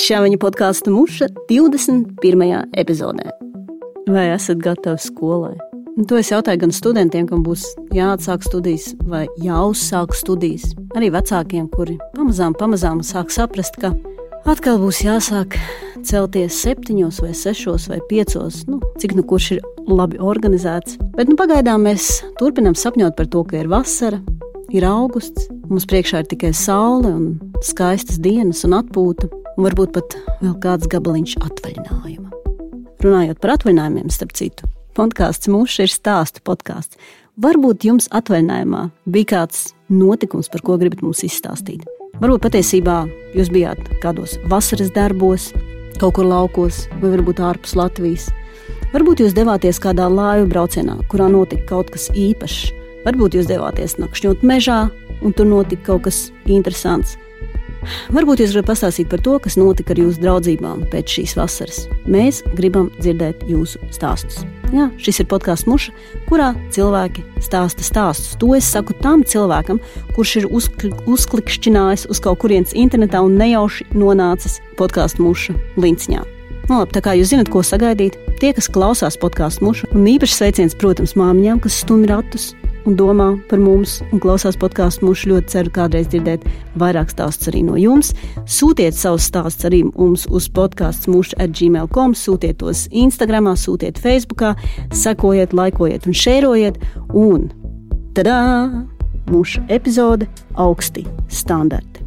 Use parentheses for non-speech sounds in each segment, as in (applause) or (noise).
Čāviņa podkāstu muša 21. epizodē. Vai esat gatavi skolai? Un to es jautāju gan studentiem, kam būs jāatsāk studijas vai jāuzsāk studijas, arī vecākiem, kuri pamazām, pamazām sāk saprast, ka atkal būs jāsāk celties septiņos, vai sešos, vai piecos, nu, cik nu kurš ir labi organizēts. Bet nu, pagaidām mēs turpinām sapņot par to, ka ir vasara, ir augusts, mums priekšā ir tikai saule un skaistas dienas un atpūta un varbūt pat vēl kāds gabaliņš atvaļinājuma. Runājot par atvaļinājumiem, starp citu, podkāsts mūžs ir stāstu podkāsts. Varbūt jums atvaļinājumā bija kāds notikums, par ko gribat mums izstāstīt. Varbūt patiesībā jūs bijāt kādos vasaras darbos, kaut kur laukos, vai varbūt ārpus Latvijas. Varbūt jūs devāties kādā lāju braucienā, kurā notika kaut kas īpašs. Varbūt jūs devāties nakšņot mežā, un tur notika kaut kas interesants. Varbūt jūs varat pastāstīt par to, kas notika ar jūsu draudzībām pēc šīs vasaras. Mēs gribam dzirdēt jūsu stāstus. Jā, šis ir podkāsts muša, kurā cilvēki stāsta stāstus. To es saku tam cilvēkam, kurš ir uzkli, uzklikšķinājis uz kaut kurienes internetā un nejauši nonācis podkāstu muša linciņā. Nu, labi, tā kā jūs zinat, ko sagaidīt, tie, kas klausās podkāstu mušu, un īpaši sveiciens, protams, māmiņām, kas stumj ratus, un domā par mums un klausās podkāstu. Mūs ļoti ceru kādreiz dzirdēt vairāk stāstus arī no jums. Sūtiet savus stāstus arī mums uz podkāstu mūžu at gmail.com, sūtiet tos Instagram, sūtiet Facebook, sekojiet, laikojiet un šērojiet. Un tadā! Mūsu epizode augsti standarti.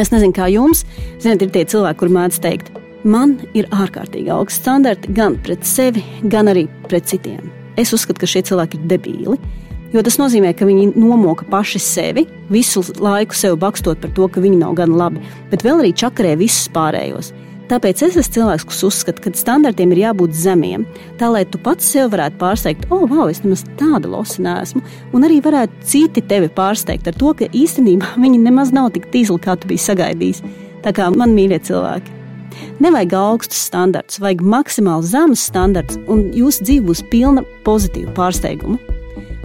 Es nezinu, kā jums, zināt, ir tie cilvēki, kur mēdz teikt, man ir ārkārtīgi augsti standarti gan pret sevi, gan arī pret citiem. Es uzskatu, ka šie cilvēki ir debīli. Jo tas nozīmē, ka viņi nomoka paši sevi, visu laiku sev bakstot par to, ka viņi nav gan labi, bet vēl arī čakarē visus pārējos. Tāpēc es esmu cilvēks, kas uzskata, ka standartiem ir jābūt zemiem, tā lai tu pats sev varētu pārsteigt, oh, wow, es nemaz tāda losa neesmu, un arī varētu citi tevi pārsteigt ar to, ka īstenībā (laughs) viņi nemaz nav tik tīzli, kā tu biji sagaidījis. Tā kā man mīļie cilvēki. Nevajag augstus standartus, vajag maksimāli zemus standartus, un jūsu dzīve būs pilna pozitīvu pārsteigumu.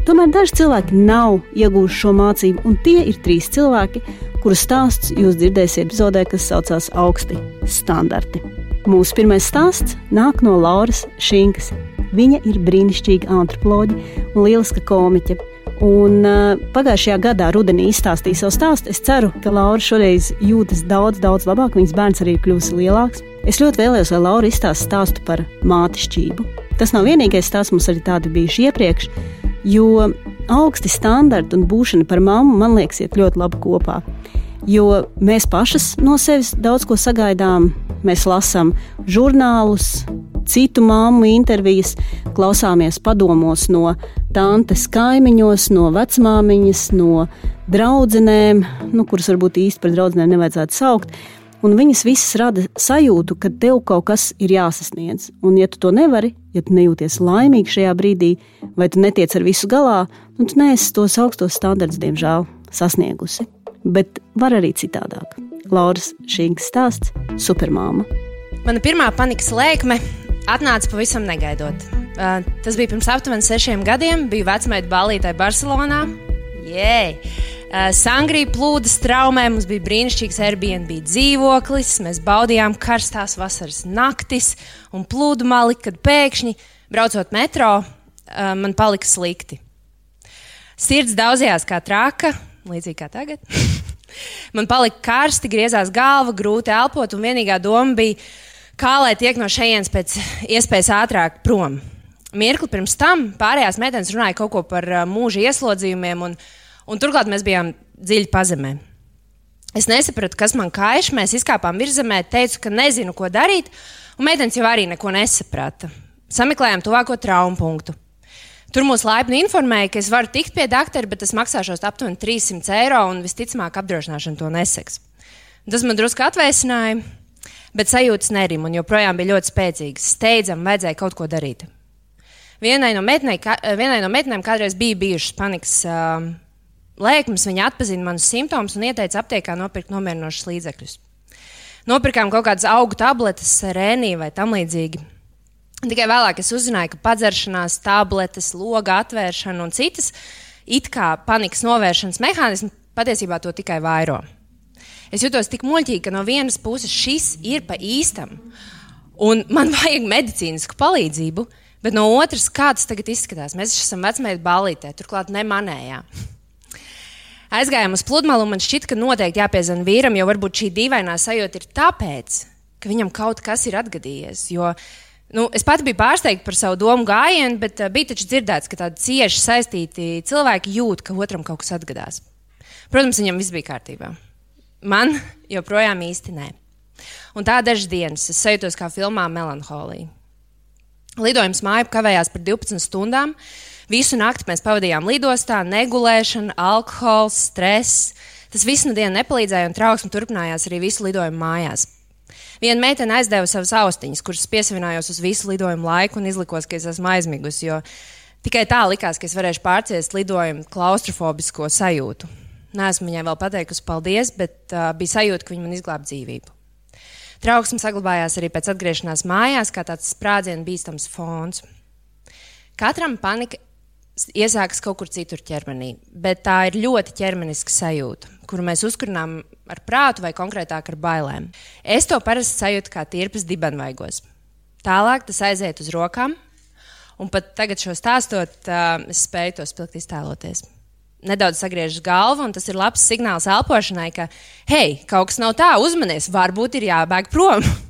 Tomēr daži cilvēki nav iegūši šo mācību, un tie ir trīs cilvēki, kuru stāsts jūs dzirdēsiet epizodē, kas saucās Augsti standarti. Mūsu pirmais stāsts nāk no Lauras Šinkas. Viņa ir brīnišķīga antropoloģija un lieliska komiķe. Un, uh, pagājušajā gadā rudenī izstāstīja savu stāstu. Es ceru, ka Laura šoreiz jūtas daudz, daudz labāk. Viņas bērns arī ir kļuvis lielāks. Es ļoti vēlējos, lai Laura izstāstītu stāstu par mātišķību. Tas nav vienīgais stāsts, mums arī tādi bijuši iepriekš. Jo augsti standarti un būšana par mammu, man liekas, iet ļoti labi kopā. Jo mēs pašas no sevis daudz ko sagaidām. Mēs lasām žurnālus, citu māmu intervijas, klausāmies padomos no tantes kaimiņos, no vecmāmiņas, no draudzenēm, nu, kuras varbūt īsti par draudzenēm nevajadzētu saukt. Un viņas visas rada sajūtu, ka tev kaut kas ir jāsasniedz. Un, ja tu to nevari, ja tu nejūties laimīgi šajā brīdī, vai tu netiec ar visu galā, nu, tu neesi tos augstos standartus, diemžēl, sasniegusi. Bet var arī citādāk. Lauras Šīnkas stāsts - supermāma. Mana pirmā panikas lēkme atnāca pavisam negaidot. Uh, tas bija pirms aptuveni sešiem gadiem. Biju vecmēta balītāja Barcelonā. Jē! Uh, Sangrija plūda straumē, mums bija brīnišķīgs Airbnb dzīvoklis, mēs baudījām karstās vasaras naktis un plūdumā, kad pēkšņi, braucot metro, uh, man palika slikti. Sirds daudzījās kā traka, līdzīgi kā tagad. (laughs) man palika karsti, griezās galva, grūti elpot, un vienīgā doma bija, kā lai tiek no šejienes pēc iespējas ātrāk prom. Mirkli pirms tam pārējās meitenes runāja kaut ko par uh, mūža ieslodzījumiem. Un, Un turklāt mēs bijām dziļi pazemē. Es nesapratu, kas man kaiš. Mēs izkāpām virzemē, teicu, ka nezinu, ko darīt, un meitenes jau arī neko nesaprata. Sameklējām tuvāko traumu punktu. Tur mūs laipni informēja, ka es varu tikt pie doktora, bet tas maksāšos aptuveni 300 eiro, un visticamāk, apdrošināšana to neseks. Tas man drusku atvēsināja, bet sajūtas nerim un joprojām bija ļoti spēcīgas. Steidzam, vajadzēja kaut ko darīt. Vienai no meitenēm kādreiz bija bijušas panikas. Uh, lēkmes, viņa atpazina manus simptomus un ieteica aptiekā nopirkt nomierinošus līdzekļus. Nopirkām kaut kādas augu tabletes, rēnī vai tam līdzīgi. Tikai vēlāk es uzzināju, ka padzeršanās, tabletes, loga atvēršana un citas it kā panikas novēršanas mehānismi patiesībā to tikai vairo. Es jutos tik muļķīgi, ka no vienas puses šis ir pa īstam, un man (laughs) vajag medicīnisku palīdzību, bet no otras, kā tas tagad izskatās? Mēs esam vecmēļa balītē, turklāt nemanējā. Aizgājām uz pludmali, un man šķita, ka noteikti jāpiezvan vīram, jo varbūt šī dīvainā sajūta ir tāpēc, ka viņam kaut kas ir atgadījies. Jo, nu, es pati biju pārsteigta par savu domu gājienu, bet uh, bija taču dzirdēts, ka tādi cieši saistīti cilvēki jūt, ka otram kaut kas atgadās. Protams, viņam viss bija kārtībā. Man (laughs) joprojām īsti nē. Un tā dažas dienas es sajūtos kā filmā Melanholija. Lidojums māju kavējās par 12 stundām. Visu nakti mēs pavadījām lidostā, negulēšana, alkohols, stress. Tas viss no dienas nepalīdzēja, un trauksme turpinājās arī visu lidojumu mājās. Viena meitene aizdeva savas austiņas, kuras piesavinājos uz visu lidojumu laiku un izlikos, ka es esmu aizmigusi, jo tikai tā likās, ka es varēšu pārciest lidojumu klaustrofobisko sajūtu. Nē, esmu viņai vēl pateikusi paldies, bet uh, bija sajūta, ka viņa man izglāba dzīvību. Trauksme saglabājās arī pēc atgriešanās mājās, kā tāds sprādzienu bīstams fons. Katram panika iesākas kaut kur citur ķermenī, bet tā ir ļoti ķermeniska sajūta, kuru mēs uzkurinām ar prātu vai konkrētāk ar bailēm. Es to parasti sajūtu kā tirpes dibenvaigos. Tālāk tas aiziet uz rokām, un pat tagad šo stāstot, es spēju to spilgt iztēloties nedaudz sagriežas galvu, un tas ir labs signāls elpošanai, ka, hei, kaut kas nav tā, uzmanies, varbūt ir jābēg prom. (laughs)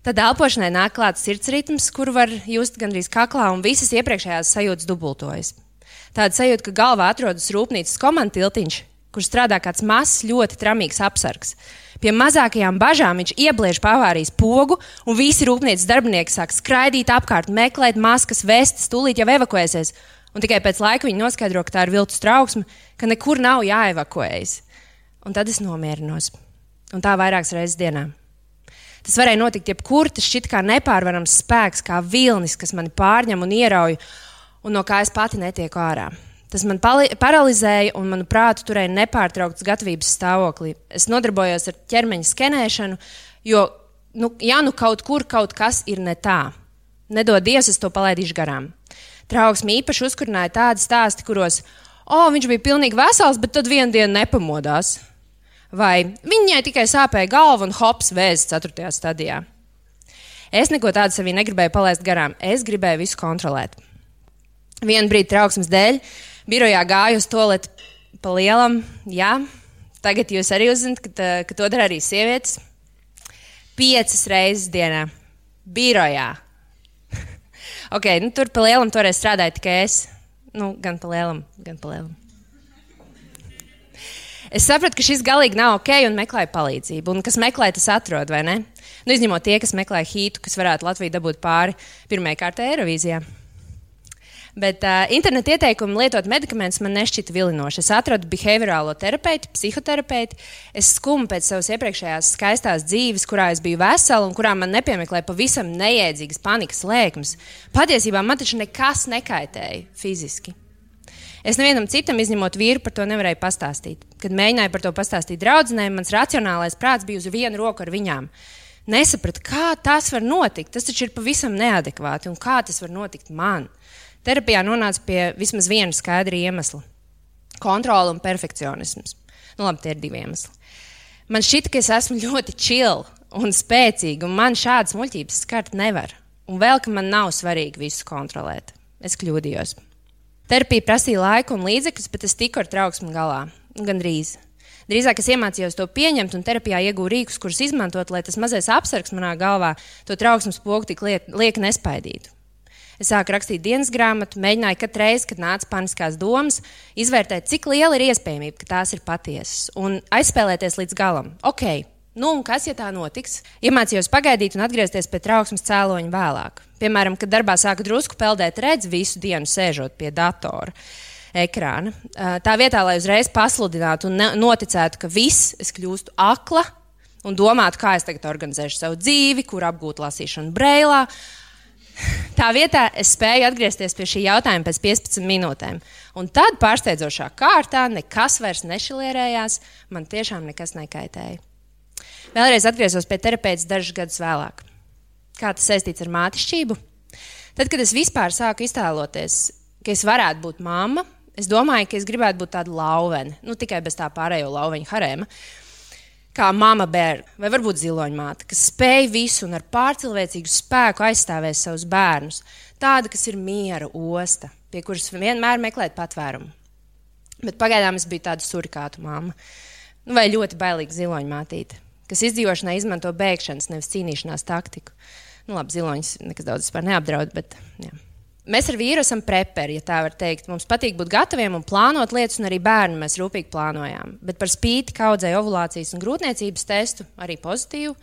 Tad elpošanai nāk klāts sirds ritms, kuru var just gandrīz kaklā, un visas iepriekšējās sajūtas dubultojas. Tāda sajūta, ka galvā atrodas rūpnīcas komandas tiltiņš, kur strādā kāds mazs, ļoti tramīgs apsargs. Pie mazākajām bažām viņš iebliež pavārijas pogu, un visi rūpnīcas darbinieki sāk skraidīt apkārt, meklēt maskas, vestes, tūlīt jau evakuēsies. Un tikai pēc laika viņi noskaidro, ka tā ir viltus trauksme, ka nekur nav jāevakuējas. Un tad es nomierinos. Un tā vairākas reizes dienā. Tas varēja notikt jebkur, tas šķiet kā nepārvarams spēks, kā vilnis, kas mani pārņem un ierauj, un no kā es pati netieku ārā. Tas man paralizēja un manu prātu turēja nepārtraukts gatavības stāvoklī. Es nodarbojos ar ķermeņa skenēšanu, jo, nu, ja nu kaut kur kaut kas ir ne tā, nedod Dievs, es to palaidīšu garām. Trauksmi īpaši uzkurināja tādi stāsti, kuros, o, viņš bija pilnīgi vesels, bet tad vienu dienu nepamodās. Vai viņai tikai sāpēja galva un hops vēzis 4. stadijā. Es neko tādu sevī negribēju palaist garām. Es gribēju visu kontrolēt. Vienu brīdi trauksmes dēļ birojā gāju uz to lietu pa lielam. Jā, tagad jūs arī uzzināt, ka, ka to dara arī sievietes. Piecas reizes dienā birojā (laughs) Okay, nu, tur pa lielam toreiz strādāja tikai es. Nu, gan pa lielam, gan pa lielam. Es sapratu, ka šis galīgi nav ok un meklēju palīdzību. Un kas meklē, tas atrod, vai ne? Nu, izņemot tie, kas meklē hītu, kas varētu Latviju dabūt pāri pirmajai kārtai Eirovīzijā. Bet uh, interneta ieteikumi lietot medikamentus man nešķita vilinoši. Es atradu behaviorālo terapeitu, psihoterapeitu. Es skumu pēc savas iepriekšējās skaistās dzīves, kurā es biju vesela un kurā man nepiemeklēja pavisam neiedzīgas panikas lēkmes. Patiesībā man taču nekas nekaitēja fiziski. Es nevienam citam, izņemot vīru, par to nevarēju pastāstīt. Kad mēģināju par to pastāstīt draudzenēm, mans racionālais prāts bija uz vienu roku ar viņām. Nesapratu, kā tas var notikt. Tas taču ir pavisam neadekvāti un kā tas var notikt man. Terapijā nonāca pie vismaz viena skaidra iemesla - kontrole un perfekcionisms. Nu, labi, tie ir divi iemesli. Man šķiet, ka es esmu ļoti čila un spēcīga, un man šādas muļķības skart nevar. Un vēl, ka man nav svarīgi visu kontrolēt. Es kļūdījos. Terapija prasīja laiku un līdzekļus, bet es tiku ar trauksmu galā. Gan drīz. Drīzāk es iemācījos to pieņemt, un terapijā iegūju rīkus, kurus izmantot, lai tas mazais apsargs manā galvā to trauksmes pogu tik liek, liek nespaidītu. Es sāku rakstīt dienas grāmatu, mēģināju katru reizi, kad nāca paniskās domas, izvērtēt, cik liela ir iespējamība, ka tās ir patiesas, un aizspēlēties līdz galam. Okay. Nu, kas, ja tā notiks? Iemācījos pagaidīt un atgriezties pie trauksmes cēloņa vēlāk. Piemēram, kad darbā sāka drusku peldēt redzi visu dienu sēžot pie datora ekrāna. Tā vietā, lai uzreiz pasludinātu un noticētu, ka viss, es kļūstu akla un domātu, kā es tagad organizēšu savu dzīvi, kur apgūt lasīšanu brailā, Tā vietā es spēju atgriezties pie šī jautājuma pēc 15 minūtēm. Un tad, pārsteidzošā kārtā, nekas vairs nešilierējās, man tiešām nekas nekaitēja. Vēlreiz atgriezos pie terapeita dažus gadus vēlāk. Kā tas saistīts ar mātišķību? Tad, kad es vispār sāku iztēloties, ka es varētu būt mamma, es domāju, ka es gribētu būt tāda lauvena, nu tikai bez tā pārējo lauveņa harēma. Kā mama bērna, vai varbūt ziloņmāte, kas spēj visu un ar pārcilvēcīgu spēku aizstāvēs savus bērnus. Tāda, kas ir miera osta, pie kuras vienmēr meklēt patvērumu. Bet pagaidām es biju tāda surikātu māma, nu, vai ļoti bailīga ziloņmātīte, kas izdzīvošanai izmanto bēgšanas, nevis cīnīšanās taktiku. Nu, labi, ziloņus nekas daudz neapdraud, bet jā. Mēs ar vīru esam preperi, ja tā var teikt. Mums patīk būt gataviem un plānot lietas, un arī bērnu mēs rūpīgi plānojām. Bet par spīti kaudzēju ovulācijas un grūtniecības testu, arī pozitīvu,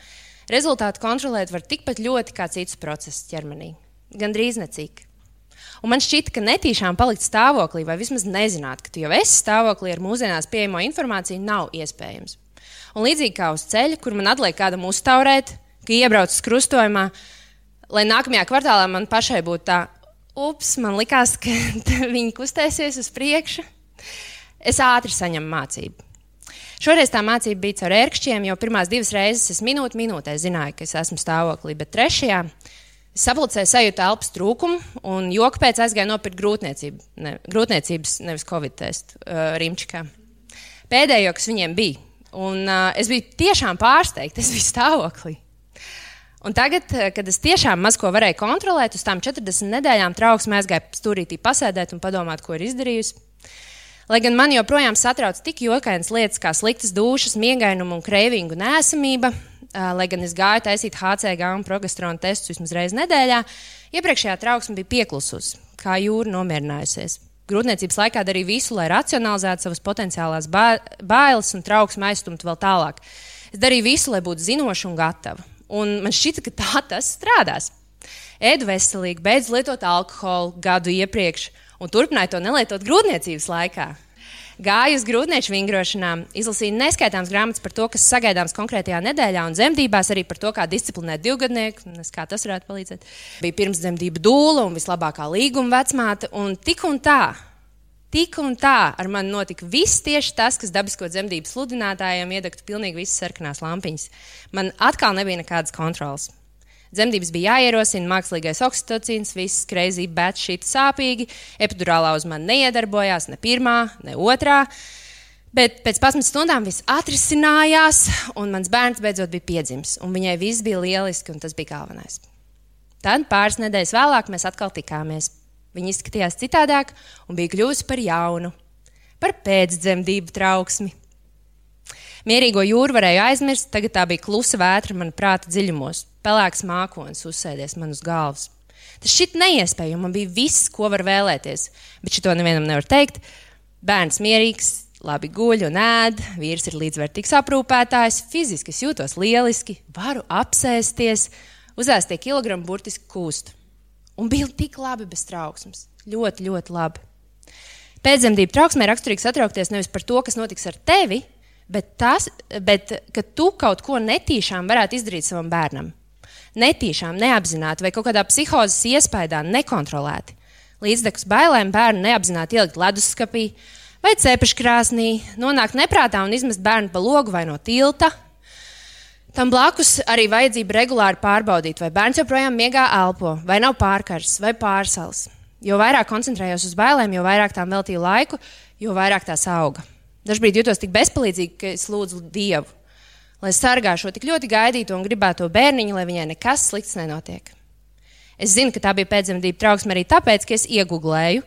rezultātu kontrolēt var tikpat ļoti kā cits process ķermenī. Gan drīz necik. Un man šķita, ka netīšām palikt stāvoklī, vai vismaz nezināt, ka tu jau esi stāvoklī ar mūsdienās pieejamo informāciju, nav iespējams. Un līdzīgi kā uz ceļa, kur man atliek kādam uztaurēt, ka iebraucu krustojumā, lai nākamajā kvartālā man pašai būtu tā, ups, man likās, ka (laughs) viņi kustēsies uz priekšu. Es ātri saņemu mācību. Šoreiz tā mācība bija caur ērkšķiem, jo pirmās divas reizes es minūti minūtē zināju, ka es esmu stāvoklī, bet trešajā es sapulcēju sajūtu elpas trūkumu un joku pēc aizgāju nopirkt grūtniecību, ne, grūtniecības, nevis covid testu uh, Rimčikā. Pēdējo, kas viņiem bija. Un uh, es biju tiešām pārsteigta, es biju stāvoklī. Un tagad, kad es tiešām maz ko varēju kontrolēt, uz tām 40 nedēļām trauksmē aizgāju stūrītī pasēdēt un padomāt, ko ir izdarījusi. Lai gan man joprojām satrauc tik jokainas lietas kā sliktas dušas, miegainuma un kreivīgu nēsamība, lai gan es gāju taisīt HCG un progesterona testus vismaz reizi nedēļā, iepriekšējā trauksme bija pieklususi, kā jūra nomierinājusies. Grūtniecības laikā darīju visu, lai racionalizētu savas potenciālās bailes un trauksmi aizstumtu vēl tālāk. Es darīju visu, lai būtu zinoša un gatava. Un man šķita, ka tā (laughs) tas strādās. Ēdu veselīgi, beidzu lietot alkoholu gadu iepriekš un turpināju to nelietot grūtniecības laikā. Gāju uz grūtnieču vingrošanām, izlasīju neskaitāmas grāmatas par to, kas sagaidāms konkrētajā nedēļā, un dzemdībās arī par to, kā disciplinēt divgadnieku, kā tas varētu palīdzēt. Bija pirmsdzemdību dūle un vislabākā līguma vecmāte, un tik un tā Tik un tā ar mani notika viss tieši tas, kas dabisko dzemdību sludinātājiem iedegtu pilnīgi visas sarkanās lampiņas. Man atkal nebija nekādas kontrolas. Dzemdības bija jāierosina, mākslīgais oksitocīns, viss kreizī, bet šī sāpīgi. Epidurālā uz mani neiedarbojās ne pirmā, ne otrā. Bet pēc 11 stundām viss atrisinājās, un mans bērns beidzot bija piedzimis. Viņai viss bija lieliski, un tas bija galvenais. Tad pāris nedēļas vēlāk mēs atkal tikāmies. Viņa izskatījās citādāk un bija kļuvusi par jaunu, par pēcdzemdību trauksmi. Mierīgo jūru varēju aizmirst, tagad tā bija klusa vētra man prāta dziļumos. Pelēks mākonis uzsēdies man uz galvas. Tas šķiet neiespējami, man bija viss, ko var vēlēties, bet šito nevienam nevar teikt. Bērns mierīgs, labi guļ un ēd, vīrs ir līdzvērtīgs aprūpētājs, fiziski jūtos lieliski, varu apsēsties, uzēstie kilogrami burtiski kūst. Un bija tik labi bez trauksmes. Ļoti, ļoti labi. Pēcdzemdību trauksmē raksturīgi satraukties nevis par to, kas notiks ar tevi, bet, tas, bet ka tu kaut ko netīšām varētu izdarīt savam bērnam. Netīšām, neapzināti vai kaut kādā psihozes iespējā nekontrolēti. Līdzdekus bailēm bērnu neapzināti ielikt leduskapī vai cepeškrāsnī, nonākt neprātā un izmest bērnu pa logu vai no tilta, Tam blakus arī vajadzība regulāri pārbaudīt, vai bērns joprojām miegā elpo, vai nav pārkars vai pārsals. Jo vairāk koncentrējos uz bailēm, jo vairāk tām veltīju laiku, jo vairāk tās auga. Dažbrīd jutos tik bezpalīdzīgi, ka es lūdzu Dievu, lai sargā šo tik ļoti gaidīto un gribēto bērniņu, lai viņai nekas slikts nenotiek. Es zinu, ka tā bija pēcdzemdību trauksme arī tāpēc, ka es iegūlēju,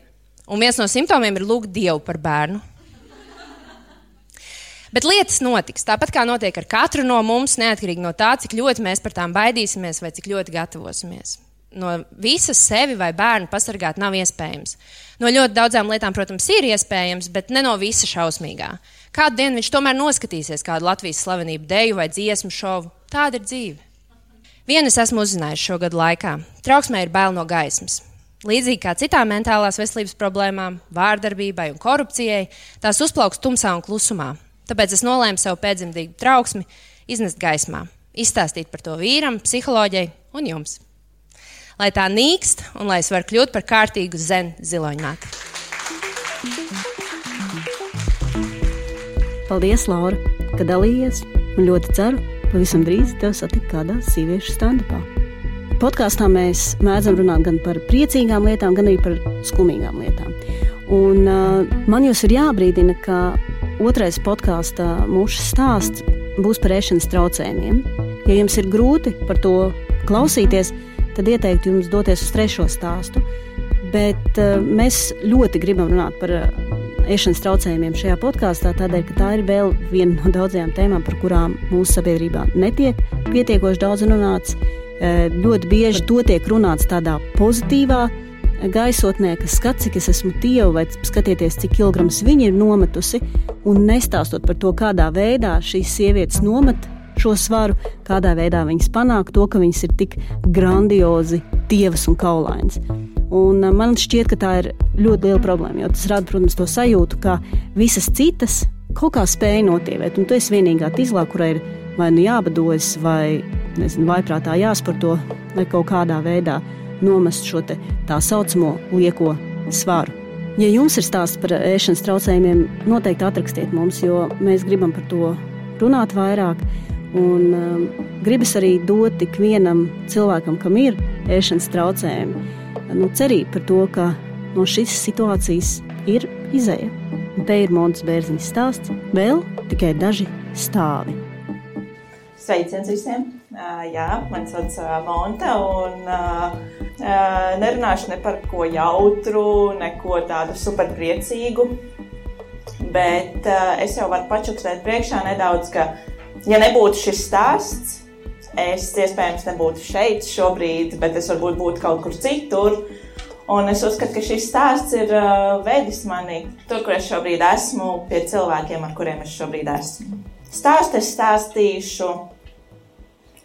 un viens no simptomiem ir lūgt Dievu par bērnu. Bet lietas notiks tāpat kā notiek ar katru no mums, neatkarīgi no tā, cik ļoti mēs par tām baidīsimies vai cik ļoti gatavosimies. No visas sevi vai bērnu pasargāt nav iespējams. No ļoti daudzām lietām, protams, ir iespējams, bet ne no visa šausmīgā. Kādu dienu viņš tomēr noskatīsies kādu Latvijas slavenību deju vai dziesmu šovu. Tāda ir dzīve. Vienu es esmu uzzinājis šo gadu laikā. Trauksmē ir bail no gaismas. Līdzīgi kā citām mentālās veselības problēmām, vārdarbībai un korupcijai, tās uzplauks tumsā un klusumā, Tāpēc es nolēmu savu pēcdzemdību trauksmi iznest gaismā, izstāstīt par to vīram, psiholoģijai un jums. Lai tā nīkst un lai es varu kļūt par kārtīgu zenu ziloņmāti. Paldies, Laura, ka dalījies un ļoti ceru, pavisam drīz tevi satikt kādā sieviešu stand-upā. Podkāstā mēs mēdzam runāt gan par priecīgām lietām, gan arī par skumīgām lietām. Un, uh, man jūs ir jābrīdina, ka otrais podkāstu mūža stāsts būs par ēšanas traucējumiem. Ja jums ir grūti par to klausīties, tad ieteiktu jums doties uz trešo stāstu. Bet uh, mēs ļoti gribam runāt par uh, ēšanas traucējumiem šajā podkāstā, tādēļ, ka tā ir vēl viena no daudzajām tēmām, par kurām mūsu sabiedrībā netiek pietiekoši daudz runāts. Uh, ļoti bieži to tiek runāts tādā pozitīvā gaisotnē, ka skat, cik es esmu tieva, vai skatieties, cik kilograms viņa ir nometusi, un nestāstot par to, kādā veidā šīs sievietes nomet šo svaru, kādā veidā viņas panāk to, ka viņas ir tik grandiozi, tievas un kaulainas. Un man šķiet, ka tā ir ļoti liela problēma, jo tas rada, protams, to sajūtu, ka visas citas kaut kā spēja notievēt, un tu esi vienīgā tīzlā, kurai ir vai nu jābadojas, vai nezinu, vaiprātā jāsporto, vai kaut kādā veidā nomest šo tā saucamo lieko svaru. Ja jums ir stāsts par ēšanas traucējumiem, noteikti atrakstiet mums, jo mēs gribam par to runāt vairāk. Un um, gribas arī dot ikvienam cilvēkam, kam ir ēšanas traucējumi, nu, cerību par to, ka no šīs situācijas ir izēja. Un te ir Montes Bērziņas stāsts, vēl tikai daži stāvi. Sveiciens visiem! Uh, jā, man sauc uh, Monta, un uh, nerunāšu ne par ko jautru, neko tādu superpriecīgu. Bet es jau varu pačukstēt priekšā nedaudz, ka, ja nebūtu šis stāsts, es iespējams nebūtu šeit šobrīd, bet es varbūt būtu kaut kur citur. Un es uzskatu, ka šis stāsts ir uh, vedis mani tur, kur es šobrīd esmu, pie cilvēkiem, ar kuriem es šobrīd esmu. Stāstu es stāstīšu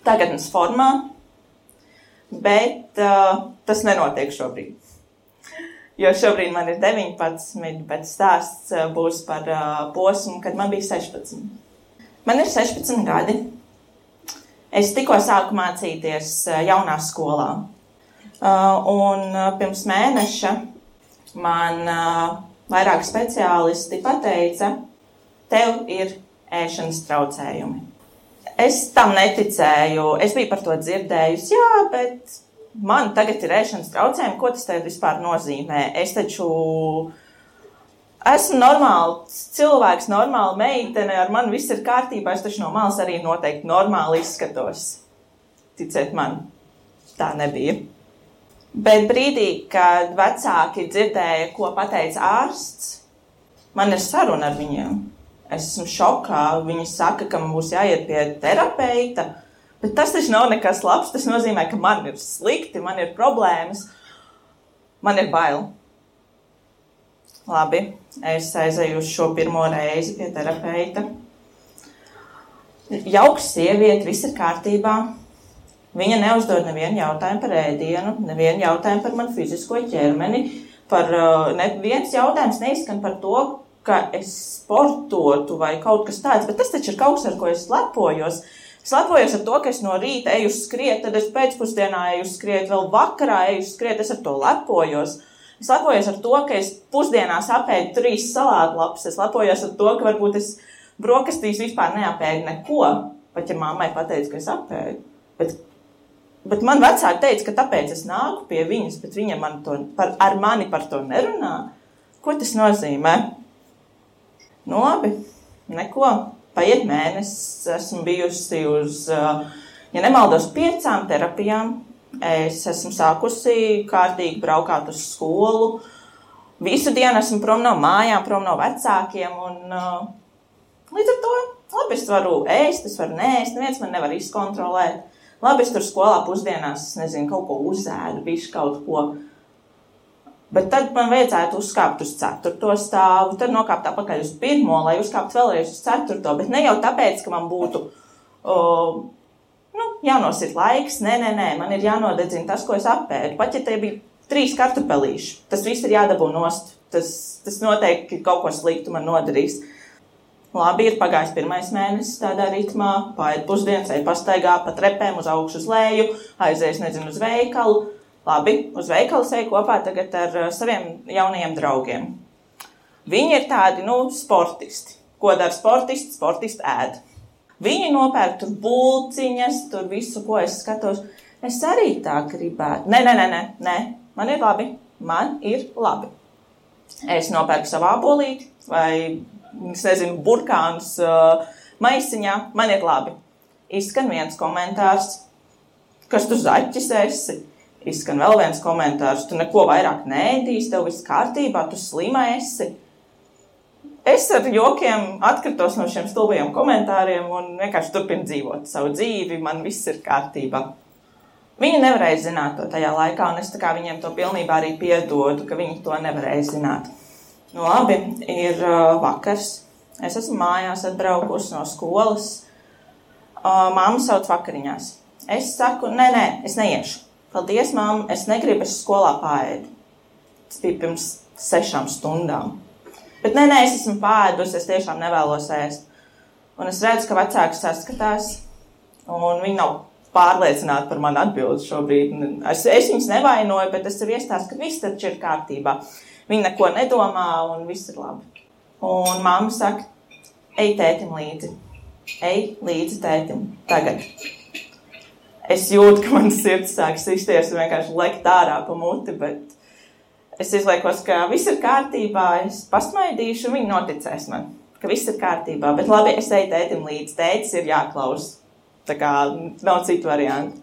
tagadnes formā, bet uh, tas nenotiek šobrīd. Jo šobrīd man ir 19, bet stāsts uh, būs par uh, posmu, kad man bija 16. Man ir 16 gadi. Es tikko sāku mācīties uh, jaunā skolā. Uh, un uh, pirms mēneša man uh, vairāk speciālisti pateica, tev ir ēšanas traucējumi. Es tam neticēju. Es biju par to dzirdējusi, jā, bet man tagad ir ēšanas traucējumi. Ko tas tagad vispār nozīmē? Es taču esmu normāls cilvēks, normāla meitene, ar mani viss ir kārtībā. Es taču no malas arī noteikti normāli izskatos. Ticiet man, tā nebija. Bet brīdī, kad vecāki dzirdēja, ko pateica ārsts, man ir saruna ar viņiem. Es esmu šokā. Viņi saka, ka man būs jāiet pie terapeita. Bet tas taču nav nekas labs. Tas nozīmē, ka man ir slikti, man ir problēmas, man ir bail. Labi, es aizēju uz šo pirmo reizi pie terapeita. Jauks sieviete, viss ir kārtībā. Viņa neuzdod nevienu jautājumu par ēdienu, nevienu jautājumu par manu fizisko ķermeni. Par, uh, neviens jautājums neizskan par to, ka es sportotu vai kaut kas tāds, bet tas taču ir kaut kas, ar ko es lepojos. Es lepojos ar to, ka es no rīta eju skriet, tad es pēcpusdienā eju skriet, vēl vakarā eju skriet, es ar to lepojos. Es lepojos ar to, ka es pusdienās apēdu trīs salātu lapus. Es lepojos ar to, ka varbūt es brokastīs vispār neapēdu neko. Pat ja mammai pateica, ka es apēdu. Bet, bet man vecāki teica, ka tāpēc es nāku pie viņas, bet viņa man to, par, ar mani par to nerunā. Ko tas nozīmē? Nu, labi, neko. Paiet mēnesis, esmu bijusi uz, ja nemaldos, piecām terapijām. Es esmu sākusi kārtīgi braukāt uz skolu. Visu dienu esmu prom no mājām, prom no vecākiem. Un, līdz ar to labi, es varu ēst, es varu nēst, neviens man nevar izkontrolēt. Labi, es tur skolā pusdienās, nezinu, kaut ko uzēdu, bišķi kaut ko. Bet tad man vajadzētu uzkāpt uz ceturto stāvu, tad nokāpt atpakaļ uz pirmo, lai uzkāptu vēlreiz uz ceturto. Bet ne jau tāpēc, ka man būtu uh, nu, jānosit laiks, nē, nē, nē, man ir jānodedzina tas, ko es apēdu. Pat ja tie bija trīs kartupelīši, tas viss ir jādabū nost. Tas, tas noteikti kaut ko sliktu man nodarīs. Labi, ir pagājis pirmais mēnesis tādā ritmā, pāri pusdienas, ej pastaigā pa trepēm uz augšu, uz leju, aizies, nezinu, uz veikalu Labi, uz veikalu eju kopā tagad ar uh, saviem jaunajiem draugiem. Viņi ir tādi, nu, sportisti. Ko dara sportisti? Sportisti ēd. Viņi nopērk tur būciņas, tur visu, ko es skatos. Es arī tā gribētu. Nē, nē, nē, nē, nē. man ir labi. Man ir labi. Es nopērku savā bolīti vai, nezinu, burkānus uh, maisiņā, man ir labi. Izskan viens komentārs, kas tu zaķis esi. Izskan vēl viens komentārs, tu neko vairāk nēdīsi, tev viss kārtībā, tu slima esi. Es ar jokiem atkritos no šiem stulbiem komentāriem un vienkārši turpinu dzīvot savu dzīvi, man viss ir kārtībā. Viņi nevarēja zināt to tajā laikā, un es viņiem to pilnībā arī piedodu, ka viņi to nevarēja zināt. Nu, labi, ir uh, vakars. Es esmu mājās, atbraukusi no skolas. Uh, Māma sauc vakariņās. Es saku, nē, nē, es neiešu. Paldies, māma, es negribu, es skolā pārēdu. Tas bija pirms sešām stundām. Bet nē, nē, es esmu pārēdusi, es tiešām nevēlos ēst. Un es redzu, ka vecāki saskatās, un viņi nav pārliecināti par manu atbildi šobrīd. Es, es viņus nevainoju, bet es sev iestāstu, ka viss taču ir kārtībā. Viņi neko nedomā, un viss ir labi. Un mamma saka, ej tētim līdzi. Ej līdzi tētim tagad. Es jūtu, ka manas sirds sāk sisties un vienkārši lekt ārā pa muti, bet es izliekos, ka viss ir kārtībā. Es pasmaidīšu, viņi noticēs man, ka viss ir kārtībā. Bet labi, es eju tētim līdzi. Tētis ir jāklaus. Tā kā nav citu variantu.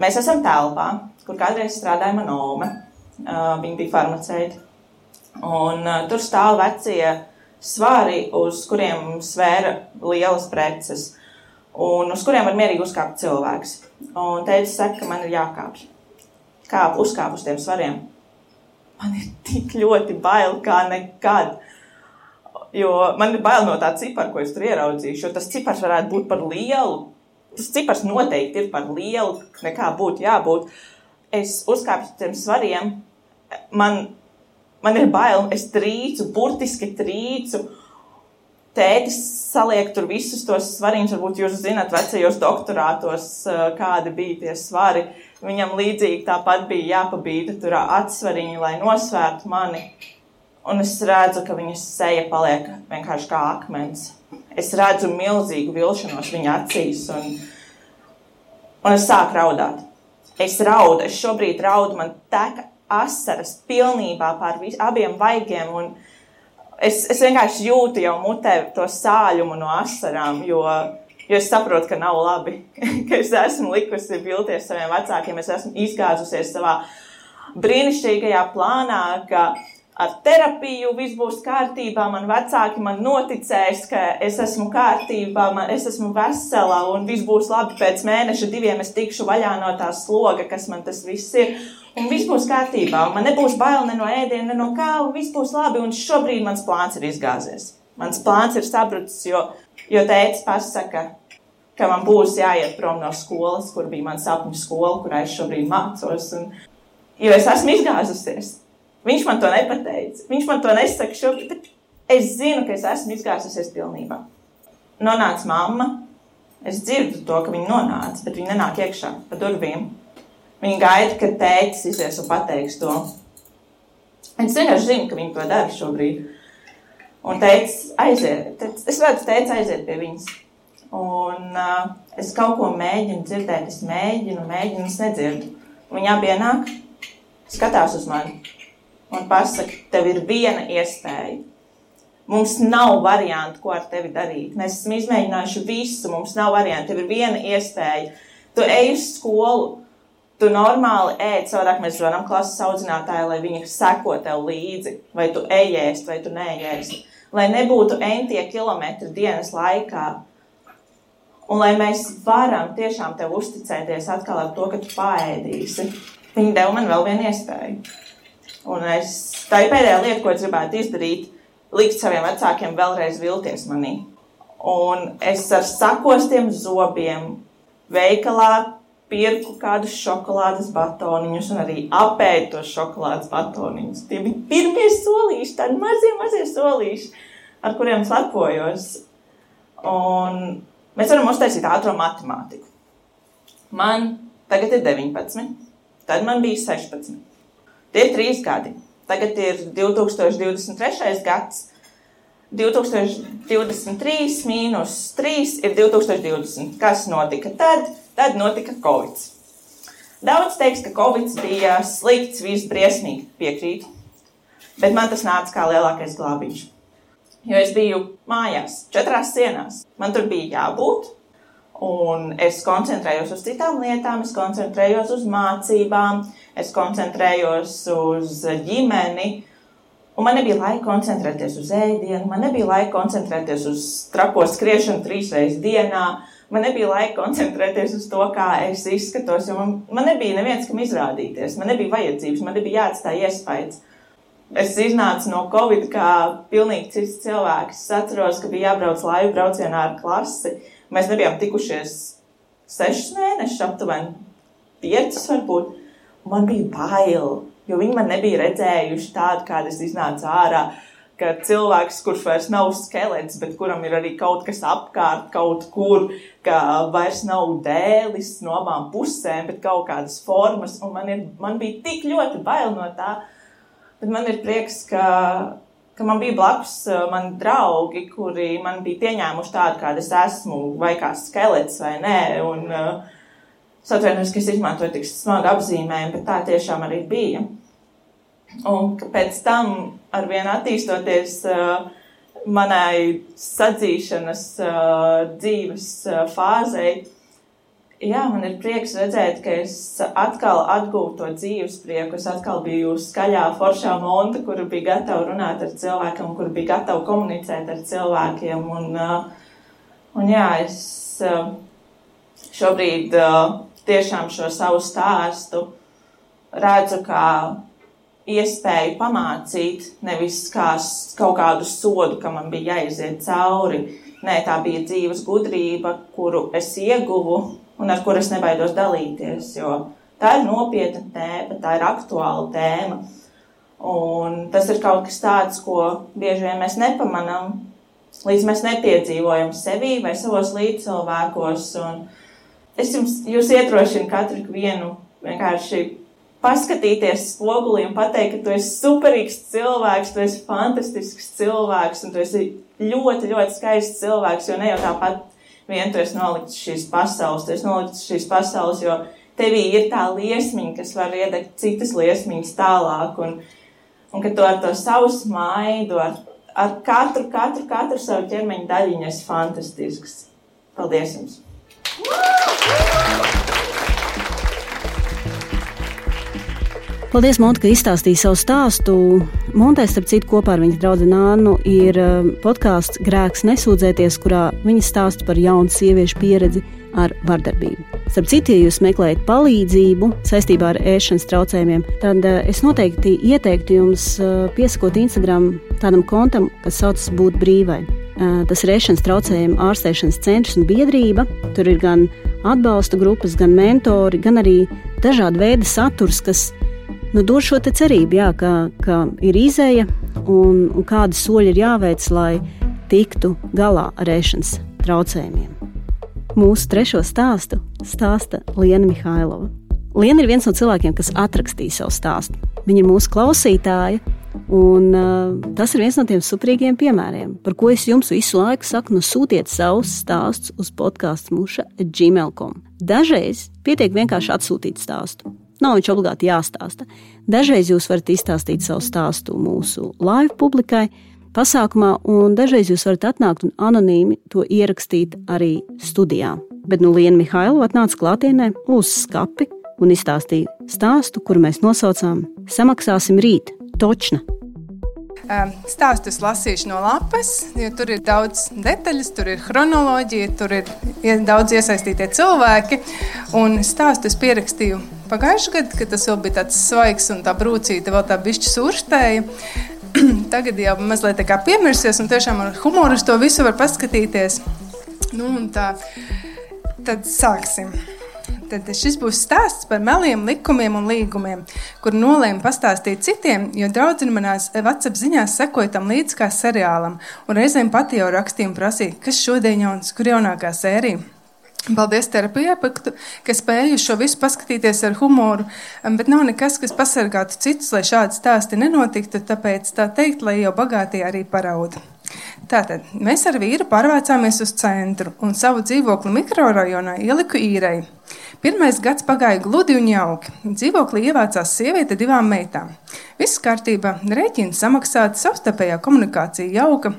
Mēs esam telpā, kur kādreiz strādāja mana oma. Uh, viņa bija farmaceita. Un uh, tur stāv vecie svari, uz kuriem svēra lielas preces, un uz kuriem var mierīgi uzkāpt cilvēks. Un teicis, saka, ka man ir jākāpj. Kāp, uzkāp uz tiem svariem. Man ir tik ļoti bail kā nekad. Jo man ir bail no tā cipara, ko es tur ieraudzīšu, jo tas cipars varētu būt par lielu. Tas cipars noteikti ir par lielu, nekā būtu jābūt. Es uzkāpu uz tiem svariem, man man ir bail, es trīcu, burtiski trīcu. Tētis saliek tur visus tos svariņus, varbūt jūs zināt, vecajos doktorātos, eh, kādi bija tie svari. Viņam līdzīgi tāpat bija jāpabīda tur atsvariņi, lai nosvērtu mani. Un es redzu, ka viņas seja paliek vienkārši kā akmens. Es redzu milzīgu vilšanos viņa acīs, un, un es sāku raudāt. Es raudu, es šobrīd raudu, man teka asaras pilnībā pār vis, abiem vaigiem. Es, es vienkārši jūtu jau mutē to sāļumu no asarām, jo, jo es saprotu, ka nav labi, (laughs) ka es esmu likusi vilties saviem vecākiem, es esmu izgāzusies savā brīnišķīgajā plānā, ka ar terapiju viss būs kārtībā, man vecāki man noticēs, ka es esmu kārtībā, man, es esmu vesela un viss būs labi. Pēc mēneša diviem es tikšu vaļā no tā sloga, kas man tas viss ir un viss būs kārtībā. Man nebūs bail ne no ēdiena, ne no kā, un viss būs labi. Un šobrīd mans plāns ir izgāzies. Mans plāns ir sabrucis, jo, jo tēvs pasaka, ka man būs jāiet prom no skolas, kur bija mans sapņu skola, kurā es šobrīd mācos. Un, jo es esmu izgāzusies. Viņš man to nepateica. Viņš man to nesaka šobrīd, es zinu, ka es esmu izgāzusies pilnībā. Nonāca mamma. Es dzirdu to, ka viņa nonāca, bet viņa nenāk iekšā pa durvīm. Viņi gaida, kad tētis izies un pateiks to. Es vienkārši zinu, ka viņi to dara šobrīd. Un teicis, aiziet, es redzu, teicis, aiziet pie viņas. Un uh, es kaut ko mēģinu dzirdēt, es mēģinu, mēģinu, es nedzirdu. Viņa abi ienāk, skatās uz mani un pasaka, tev ir viena iespēja. Mums nav variantu, ko ar tevi darīt. Mēs esam izmēģinājuši visu, mums nav variantu, tev ir viena iespēja. Tu ej uz skolu, tu normāli ēd, savādāk mēs zvanām klases audzinātāju, lai viņi seko tev līdzi, vai tu ejēsi, vai tu neejēsi. Lai nebūtu entie kilometri dienas laikā. Un lai mēs varam tiešām tev uzticēties atkal ar to, ka tu paēdīsi. Viņi deva man vēl vienu iespēju. Un es, tā ir pēdējā lieta, ko es gribētu izdarīt, likt saviem vecākiem vēlreiz vilties manī. Un es ar sakostiem zobiem veikalā pirku kādus šokolādes batoniņus un arī apēdu tos šokolādes batoniņus. Tie bija pirmie solīši, tādi mazie, mazie solīši, ar kuriem es lepojos. Un mēs varam uztaisīt ātrā matemātiku. Man tagad ir 19, tad man bija 16. Tie ir trīs gadi. Tagad ir 2023. gads. 2023 mīnus 3 ir 2020. Kas notika tad? Tad notika Covid. Daudz teiks, ka Covid bija slikts, viss briesmīgi piekrīt, bet man tas nāca kā lielākais glābiņš. Jo es biju mājās, četrās sienās. Man tur bija jābūt, un es koncentrējos uz citām lietām, es koncentrējos uz mācībām, es koncentrējos uz ģimeni. Un man nebija laika koncentrēties uz ēdienu, man nebija laika koncentrēties uz trako skriešanu trīs reizes dienā, man nebija laika koncentrēties uz to, kā es izskatos, jo man, man nebija neviens, kam izrādīties, man nebija vajadzības, man nebija jāatstāj iespējas es iznācu no Covid kā pilnīgi cits cilvēks. Es atceros, ka bija jābrauc laivu braucienā ar klasi. Mēs nebijām tikušies sešus mēnešus, aptuveni piecus varbūt. Man bija bail, jo viņi man nebija redzējuši tādu, kāda es iznācu ārā. Ka cilvēks, kurš vairs nav skelets, bet kuram ir arī kaut kas apkārt, kaut kur, ka vairs nav dēlis no abām pusēm, bet kaut kādas formas. Un man, ir, man bija tik ļoti bail no tā, Bet man ir prieks, ka, ka man bija blakus uh, mani draugi, kuri man bija pieņēmuši tādu, kāda es esmu, vai kā skelets vai nē. Un, uh, es atvainojos, ka es izmantoju tik smagu apzīmējumu, bet tā tiešām arī bija. Un pēc tam, ar vienu attīstoties uh, manai sadzīšanas dzīves fāzei, Jā, man ir prieks redzēt, ka es atkal atgūstu to dzīves prieku. Es atkal biju skaļā, foršā monta, kur bija gatava runāt ar cilvēkiem, kur bija gatava komunicēt ar cilvēkiem. Un, uh, un jā, es uh, šobrīd uh, tiešām šo savu stāstu redzu kā iespēju pamācīt, nevis kā kaut kādu sodu, ka man bija jāiziet cauri. Nē, tā bija dzīves gudrība, kuru es ieguvu un ar kur es nebaidos dalīties. Jo tā ir nopietna tēma, tā ir aktuāla tēma. Un tas ir kaut kas tāds, ko bieži vien mēs nepamanām, līdz mēs nepiedzīvojam sevi vai savos līdzcilvēkos. Un es jums jūs iedrošinu katru vienu vienkārši paskatīties spogulī un pateikt, ka tu esi superīgs cilvēks, tu esi fantastisks cilvēks un tu esi ļoti, ļoti skaists cilvēks, jo ne jau tāpat vien tu esi nolikts šīs pasaules, tu esi nolikts šīs pasaules, jo tevī ir tā liesmiņa, kas var iedegt citas liesmiņas tālāk, un, un ka tu ar to savu smaidu, ar, ar katru, katru, katru savu ķermeņa daļiņu esi fantastisks. Paldies jums! Paldies, Monte, ka izstāstīji savu stāstu. Monte, starp citu, kopā ar viņas draugu Nānu ir um, podkāsts Grēks nesūdzēties, kurā viņa stāsta par jaunu sieviešu pieredzi ar vardarbību. Starp citu, ja jūs meklējat palīdzību saistībā ar ēšanas traucējumiem, tad uh, es noteikti ieteiktu jums uh, piesakot Instagram tādam kontam, kas saucas Būt brīvai. Uh, tas ir ēšanas traucējumu ārstēšanas centrs un biedrība. Tur ir gan atbalsta grupas, gan mentori, gan arī dažādi veidi saturs, kas nu, dod šo cerību, jā, ka, ka ir izēja un, un kādi soļi ir jāveic, lai tiktu galā ar ēšanas traucējumiem. Mūsu trešo stāstu stāsta Liena Mihailova. Liena ir viens no cilvēkiem, kas atrakstīja savu stāstu. Viņa ir mūsu klausītāja, un uh, tas ir viens no tiem superīgiem piemēriem, par ko es jums visu laiku saku, nu sūtiet savus stāstus uz podkāstu muša gmail.com. Dažreiz pietiek vienkārši atsūtīt stāstu. Nav viņš obligāti jāstāsta. Dažreiz jūs varat izstāstīt savu stāstu mūsu live publikai, pasākumā, un dažreiz jūs varat atnākt un anonīmi to ierakstīt arī studijā. Bet nu Liena Mihailova atnāca klātienē uz skapi un izstāstīja stāstu, kuru mēs nosaucām Samaksāsim rīt, točna. Stāstus lasīšu no lapas, jo tur ir daudz detaļas, tur ir chronoloģija, tur ir daudz iesaistītie cilvēki. Un stāstus pierakstīju pagājušajā gadā, kad tas vēl bija tāds svaigs un tā brūcīta vēl tā bišķi surštēja. (clears throat) Tagad jau mazliet tā kā piemirsies un tiešām ar humoru to visu var paskatīties. Nu, tā, tad sāksim. Tad šis būs stāsts par meliem, likumiem un līgumiem, kur nolēmu pastāstīt citiem, jo draudzene manās WhatsApp ziņās sekoja tam līdzi kā seriālam, un reizēm pati jau rakstīja un prasīja, kas šodien jauns, kur jaunākā sērija. Paldies terapijai, ka spēju šo visu paskatīties ar humoru, bet nav nekas, kas pasargātu citus, lai šādi stāsti nenotiktu, tāpēc tā teikt, lai jau bagātie arī parauda. Tātad mēs ar vīru pārvācāmies uz centru un savu dzīvokli mikrorajonā ieliku īrei. Pirmais gads pagāja gludi un jauki. Dzīvoklī ievācās sieviete divām meitām. Viss kārtībā, rēķins samaksāts, savstarpējā komunikācija jauka.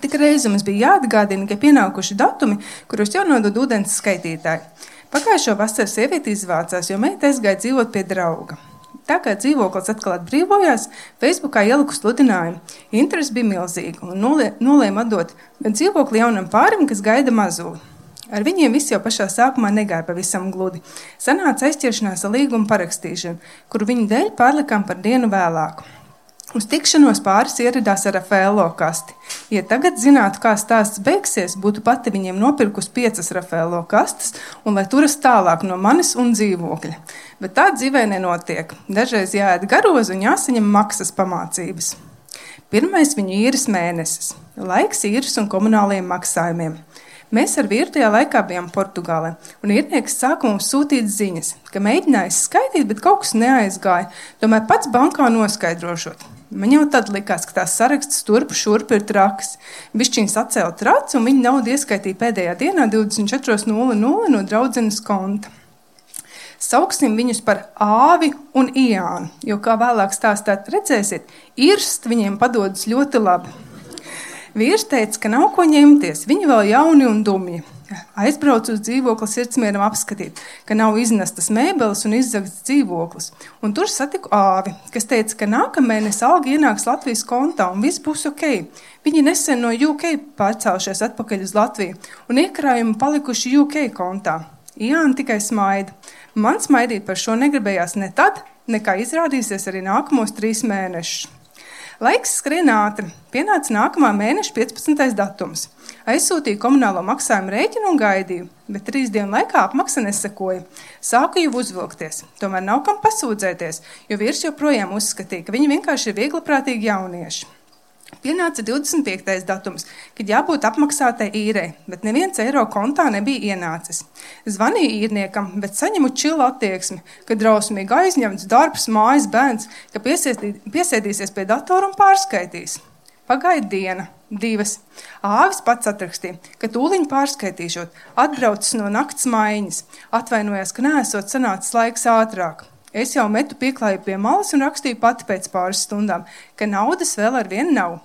Tik reiz mums bija jāatgādina, ka pienākuši datumi, kuros jau nodod ūdens skaitītāji. Pagājušo vasaru sieviete izvācās, jo meita aizgāja dzīvot pie drauga. Tā kā dzīvoklis atkal atbrīvojās, Facebookā ieliku sludinājumu. Interesi bija milzīga un nolēma atdot dzīvokli jaunam pārim, kas gaida mazuli. Ar viņiem viss jau pašā sākumā negāja pavisam gludi. Sanāca aizķeršanās ar līgumu parakstīšanu, kuru viņu dēļ pārlikām par dienu vēlāku. Uz tikšanos pāris ieradās ar Rafaelo kasti. Ja tagad zinātu, kā stāsts beigsies, būtu pati viņiem nopirkusi piecas Rafaelo kastes un lai turas tālāk no manis un dzīvokļa. Bet tā dzīvē nenotiek. Dažreiz jāēd garozu un jāsaņem maksas pamācības. Pirmais viņu īres mēnesis, laiks īres un komunāliem maksājumiem. Mēs ar vīru tajā laikā bijām Portugālē, un īrnieks sāka mums sūtīt ziņas, ka mēģinājis skaitīt, bet kaut kas neaizgāja. Tomēr pats bankā noskaidrošot. Man jau tad likās, ka tās saraksts turpu šurpu ir traks. Bišķiņš atcēla traci, un viņa naudu ieskaitīja pēdējā dienā 24.00 no draudzenes konta. Sauksim viņus par āvi un iānu, jo, kā vēlāk stāstāt, redzēsiet, īrst viņiem padodas ļoti labi. Vīrs teica, ka nav ko ņemties, viņi vēl jauni un dumji. Aizbraucu uz dzīvokli sirdsmieram apskatīt, ka nav iznestas mēbeles un izzagts dzīvoklis. Un tur satiku āvi, kas teica, ka nākamēnes alga ienāks Latvijas kontā un viss būs ok. Viņi nesen no UK pārcēlušies atpakaļ uz Latviju un iekrājumi palikuši UK kontā. Jānis tikai smaida. Man smaidīt par šo negribējās ne tad, nekā izrādīsies arī nākamos trīs mēnešus. Laiks skrien ātri. Pienāca nākamā mēneša 15. datums. Aizsūtīju komunālo maksājumu rēķinu un gaidīju, bet trīs dienu laikā apmaksa nesekoja. Sāku jau uzvilkties, tomēr nav kam pasūdzēties, jo vīrs joprojām uzskatīja, ka viņi vienkārši ir viegliprātīgi jaunieši. Pienāca 25. datums, kad jābūt apmaksātai īrei, bet neviens eiro kontā nebija ienācis. Zvanīju īrniekam, bet saņemu čilu attieksmi, ka drausmīgi aizņemts darbs, mājas bērns, ka piesēdīsies pie datora un pārskaitīs. Pagaida diena, divas. Āvis pats atrakstīja, ka tūliņ pārskaitīšot, atbraucis no nakts maiņas, atvainojās, ka neesot sanācis laiks ātrāk. Es jau metu pieklāju pie malas un rakstīju pati pēc pāris stundām, ka naudas vēl ar vienu nav.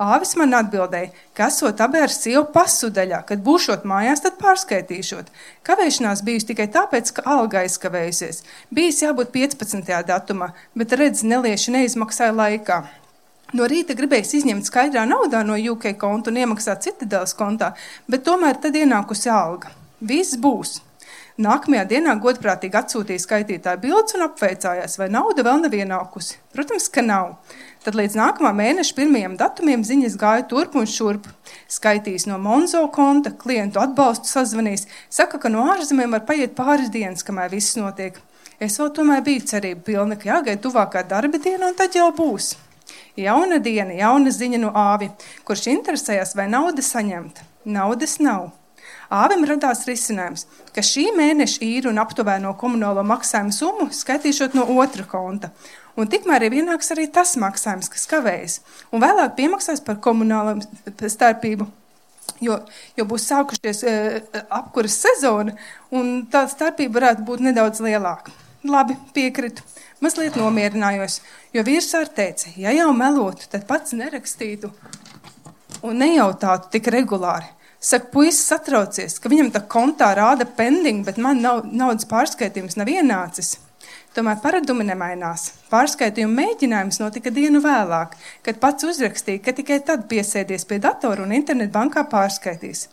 Āvis man atbildēja, ka esot abērs sievu pasu daļā, kad būšot mājās, tad pārskaitīšot. Kavēšanās bijusi tikai tāpēc, ka alga aizkavējusies. Bijis jābūt 15. datumā, bet redz, nelieši neizmaksāja laikā. No rīta gribējis izņemt skaidrā naudā no UK konta un iemaksāt citadēlas kontā, bet tomēr tad ienākusi alga. Viss būs. Nākamajā dienā godprātīgi atsūtīja skaitītāju bildes un apveicājās, vai nauda vēl nav ienākusi. Protams, ka nav. Tad līdz nākamā mēneša pirmajiem datumiem ziņas gāja turp un šurp. Skaitīs no Monzo konta, klientu atbalstu sazvanīs, saka, ka no ārzemēm var paiet pāris dienas, kamēr viss notiek. Es vēl tomēr biju cerība pilna, ka jāgaida tuvākā darba diena un tad jau būs. Jauna diena, jauna ziņa no āvi, kurš interesējas, vai nauda saņemta. Naudas nav. Āvim radās risinājums, ka šī mēneša īru un aptuveno komunālo maksājumu summu skaitīšot no otra konta. Un tikmēr ir ienāks arī tas maksājums, kas kavējas, un vēlāk piemaksās par komunālo starpību. Jo, jo būs sākušies e, apkuras sezona, un tā starpība varētu būt nedaudz lielāka. Labi, piekritu. Mazliet nomierinājos, jo vīrs arī teica, ja jau melotu, tad pats nerakstītu un nejautātu tik regulāri. Saka, puisis satraucies, ka viņam tā kontā rāda pending, bet man nav, naudas pārskaitījums nav ienācis. Tomēr paradumi nemainās. Pārskaitījuma mēģinājums notika dienu vēlāk, kad pats uzrakstīja, ka tikai tad piesēdies pie datora un internetbankā pārskaitīs.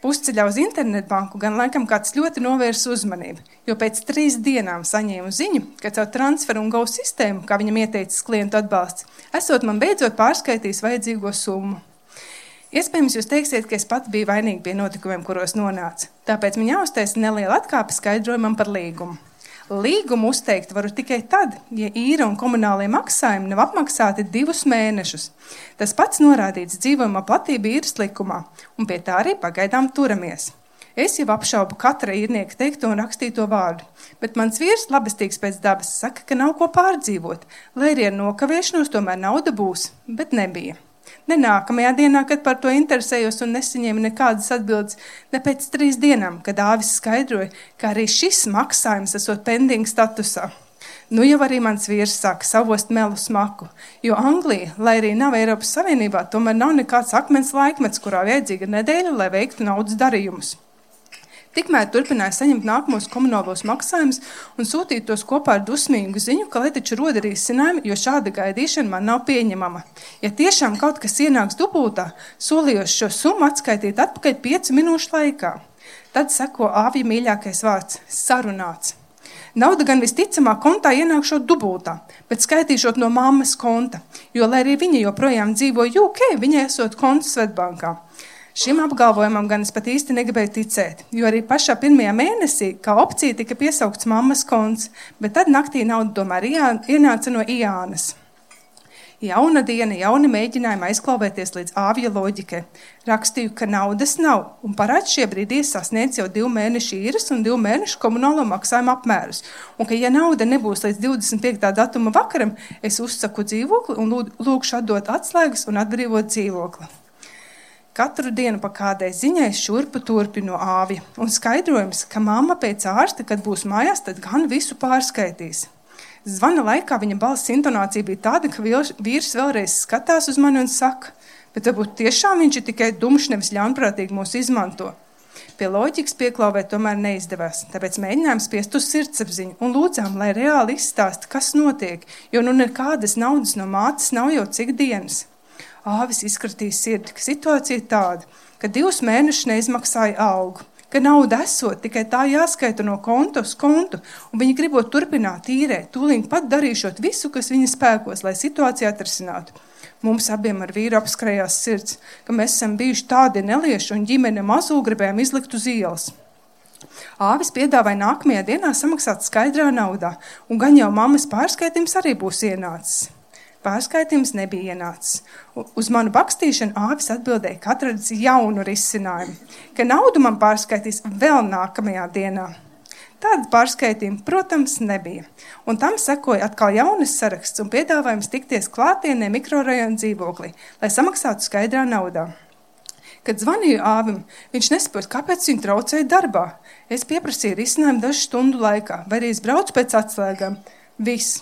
Pusceļā uz internetbanku gan laikam kāds ļoti novērsa uzmanību, jo pēc trīs dienām saņēmu ziņu, ka caur transferu un gau sistēmu, kā viņam ieteicis klientu atbalsts, esot man beidzot pārskaitījis vajadzīgo summu. Iespējams, jūs teiksiet, ka es pats biju vainīga pie notikumiem, kuros nonācu. Tāpēc man jāuztaisa neliela atkāpe skaidrojumam par līgumu. Līgumu uzteikt varu tikai tad, ja īra un komunālie maksājumi nav apmaksāti divus mēnešus. Tas pats norādīts dzīvojamā platība īres likumā, un pie tā arī pagaidām turamies. Es jau apšaubu katra īrnieka teikto un rakstīto vārdu, bet mans vīrs, labestīgs pēc dabas, saka, ka nav ko pārdzīvot, lai arī ar nokavēšanos tomēr nauda būs, bet nebija. Ne nākamajā dienā, kad par to interesējos un nesaņēmu nekādas atbildes, ne pēc trīs dienām, kad Dāvis skaidroja, ka arī šis maksājums esot pending statusā. Nu jau arī mans vīrs sāka savost melu smaku, jo Anglija, lai arī nav Eiropas Savienībā, tomēr nav nekāds akmens laikmets, kurā vajadzīga nedēļa, lai veiktu naudas darījumus. Tikmēr turpināja saņemt nākamos komunālos maksājumus un sūtīt tos kopā ar dusmīgu ziņu, ka lai taču roda risinājumi, jo šāda gaidīšana man nav pieņemama. Ja tiešām kaut kas ienāks dubultā, solījos šo summu atskaitīt atpakaļ piecu minūšu laikā. Tad seko āvja mīļākais vārds - sarunāts. Nauda gan visticamāk kontā ienākšot dubultā, bet skaitīšot no mammas konta, jo, lai arī viņa joprojām dzīvo UK, viņai esot konts Svetbankā. Šim apgalvojumam gan es pat īsti negribēju ticēt, jo arī pašā pirmajā mēnesī kā opcija tika piesaukts mammas konts, bet tad naktī nauda tomēr ienāca no Iānas. Jauna diena, jauni mēģinājumi aizklauvēties līdz āvja loģikai. Rakstīju, ka naudas nav, un parāds šie brīdī sasniedz jau divu mēnešu īres un divu mēnešu komunālo maksājumu apmērus. Un ka, ja nauda nebūs līdz 25. datuma vakaram, es uzsaku dzīvokli un lūgšu atdot atslēgas un atbrīvot dzīvokli. Katru dienu pa kādai ziņai šurpu turpinu āvi, un skaidrojums, ka mamma pēc ārsta, kad būs mājās, tad gan visu pārskaitīs. Zvana laikā viņa balss intonācija bija tāda, ka vīrs vēlreiz skatās uz mani un saka, bet varbūt tiešām viņš ir tikai dumšs, nevis ļaunprātīgi mūs izmanto. Pie loģikas pieklauvēt tomēr neizdevās, tāpēc mēģinājām spiest uz sirdsapziņu un lūdzām, lai reāli izstāsta, kas notiek, jo nu nekādas naudas no mātes nav jau cik dienas āvis izkratīs sirdi, ka situācija tāda, ka divus mēnešus neizmaksāja algu, ka nauda esot tikai tā jāskaita no konta uz kontu, un viņi gribot turpināt īrēt, tūlīt pat darīšot visu, kas viņa spēkos, lai situāciju atrisinātu. Mums abiem ar vīru apskrējās sirds, ka mēs esam bijuši tādi nelieši un ģimene mazu gribējām izlikt uz ielas. Āvis piedāvāja nākamajā dienā samaksāt skaidrā naudā, un gan jau mammas pārskaitījums arī būs ienācis. Pārskaitījums nebija ienācis. Uz manu bakstīšanu āvis atbildēja, ka atradis jaunu risinājumu, ka naudu man pārskaitīs vēl nākamajā dienā. Tāda pārskaitījuma, protams, nebija. Un tam sekoja atkal jaunas saraksts un piedāvājums tikties klātienē mikrorajona dzīvoklī, lai samaksātu skaidrā naudā. Kad zvanīju āvim, viņš nesaprot, kāpēc viņu traucēja darbā. Es pieprasīju risinājumu dažu stundu laikā, vai arī es braucu pēc atslēgām. Viss.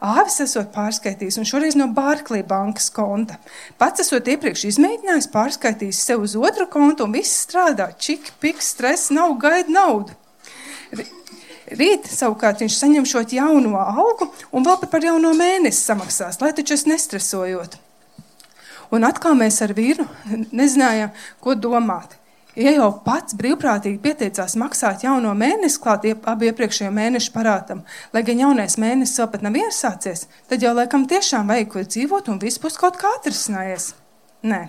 Āvis esot pārskaitījis, un šoreiz no Barclays bankas konta. Pats esot iepriekš izmēģinājis, pārskaitījis sev uz otru kontu, un viss strādā. Čik, piks, stress, nav gaida naudu. Rīt savukārt viņš saņem šo jauno algu un vēl par jauno mēnesi samaksās, lai taču es nestresojot. Un atkal mēs ar vīru nezinājām, ko domāt. Ja jau pats brīvprātīgi pieteicās maksāt jauno mēnesi klāt abi iepriekšējo mēnešu parādam, lai gan jaunais mēnesis vēl pat nav iesācies, tad jau laikam tiešām vajag ko dzīvot un viss būs kaut kā atrisinājies. Nē,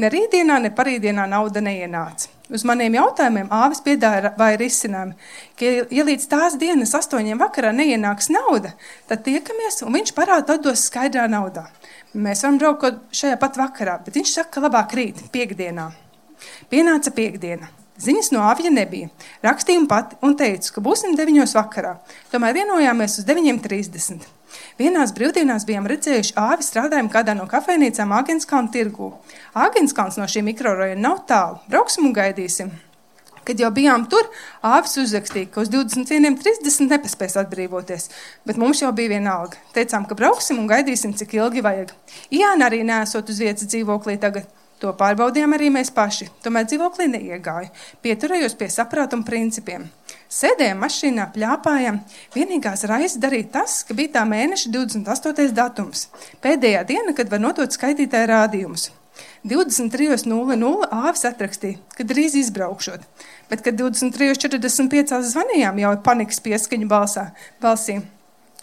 ne rītdienā, ne parītdienā nauda neienāca. Uz maniem jautājumiem āvis piedāvāja risinājumu, ka, ja līdz tās dienas astoņiem vakarā neienāks nauda, tad tiekamies un viņš parādu atdos skaidrā naudā. Mēs varam braukt šajā pat vakarā, bet viņš saka, ka labāk rīt, piekdienā. Pienāca piekdiena. Ziņas no avia nebija. Rakstīju pati un teicu, ka būsim 9.00 vakarā. Tomēr vienojāmies uz 9.30. Vienās brīvdienās bijām redzējuši āvi strādājumu kādā no kafejnīcām Āgenskalna tirgū. Āgenskalns no šī mikrorajona nav tālu. Brauksim un gaidīsim. Kad jau bijām tur, āvis uzrakstīja, ka uz 21.30 nepaspēs atbrīvoties, bet mums jau bija vienalga. Teicām, ka brauksim un gaidīsim, cik ilgi vajag. Jāna arī nesot uz vietas dzīvoklī tagad. To pārbaudījām arī mēs paši. Tomēr dzīvoklī neiegāju. Pieturējos pie saprātuma principiem. Sēdējām mašīnā, plāpājām. Vienīgās raizes darīja tas, ka bija tā mēneša 28. datums. Pēdējā diena, kad var notot skaitītāju rādījumus. 23.00 āvis atrakstīja, ka drīz izbraukšot, bet, kad 23.45 zvanījām, jau ir panikas pieskaņa balsā, balsī.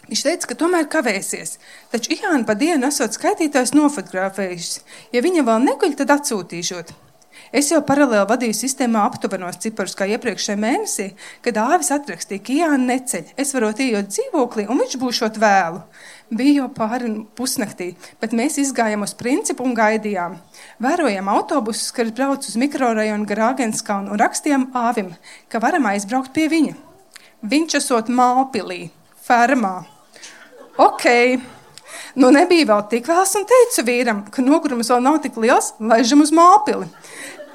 Viņš teica, ka tomēr kavēsies, taču Ihāna pa dienu esot skaitītājs nofotografējusi. Ja viņa vēl neguļ, tad atsūtīšot. Es jau paralēli vadīju sistēmā aptuvenos ciparus kā iepriekšējā mēnesī, kad āvis atrakstīja, ka Jānis neceļ. Es varu iet dzīvoklī, un viņš būšot vēlu. Bija jau pāri pusnaktī, bet mēs izgājām uz principu un gaidījām. Vērojām autobusus, kas brauc uz mikrorajonu Grāgenskalnu un rakstījām āvim, ka varam aizbraukt pie viņa. Viņš esot Mālpilī, fermā. Ok, nu nebija vēl tik vēls un teicu vīram, ka nogurums vēl nav tik liels, laižam uz māpili.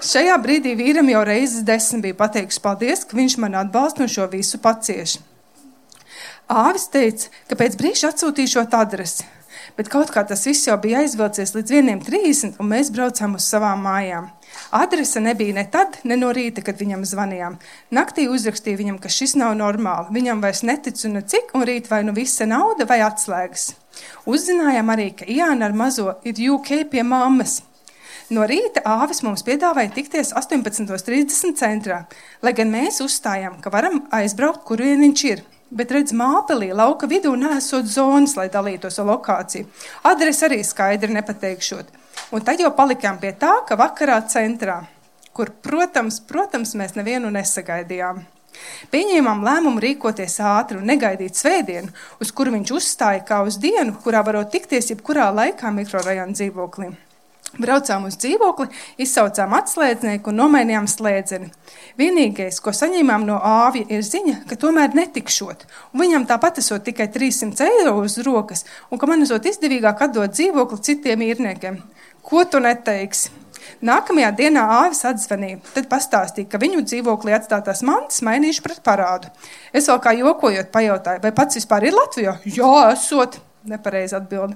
Šajā brīdī vīram jau reizes desmit bija pateikusi paldies, ka viņš man atbalsta un šo visu pacieš. Āvis teica, ka pēc brīža atsūtīšot adresi, bet kaut kā tas viss jau bija aizvilcies līdz 1.30, un mēs braucām uz savām mājām. Adrese nebija ne tad, ne no rīta, kad viņam zvanījām. Naktī uzrakstīja viņam, ka šis nav normāli. Viņam vairs neticu ne cik, un rīt vai nu visa nauda vai atslēgas. Uzzinājām arī, ka Jāna ar mazo ir UK pie mammas. No rīta āvis mums piedāvāja tikties 18.30 centrā, lai gan mēs uzstājām, ka varam aizbraukt, kur vien viņš ir. Bet, redziet, māpelī lauka vidū nesot zonas, lai dalītos ar lokāciju. Adresi arī skaidri nepateikšot. Un tad jau palikām pie tā, ka vakarā centrā, kur, protams, protams mēs nevienu nesagaidījām. Pieņēmām lēmumu rīkoties ātri un negaidīt svētdienu, uz kuru viņš uzstāja kā uz dienu, kurā varot tikties jebkurā laikā mikrorajona dzīvoklī. Braucām uz dzīvokli, izsaucām atslēdznieku un nomainījām slēdzeni. Vienīgais, ko saņēmām no āvja, ir ziņa, ka tomēr netikšot. Viņam tāpat esot tikai 300 eiro uz rokas, un ka man esot izdevīgāk atdot dzīvokli citiem īrniekiem. Ko tu neteiksi? Nākamajā dienā āvis atzvanīja, tad pastāstīja, ka viņu dzīvoklī atstātās mantas mainījuši pret parādu. Es vēl kā jokojot pajautāju, vai pats vispār ir Latvijā? Jā, esot, nepareizi atbildi.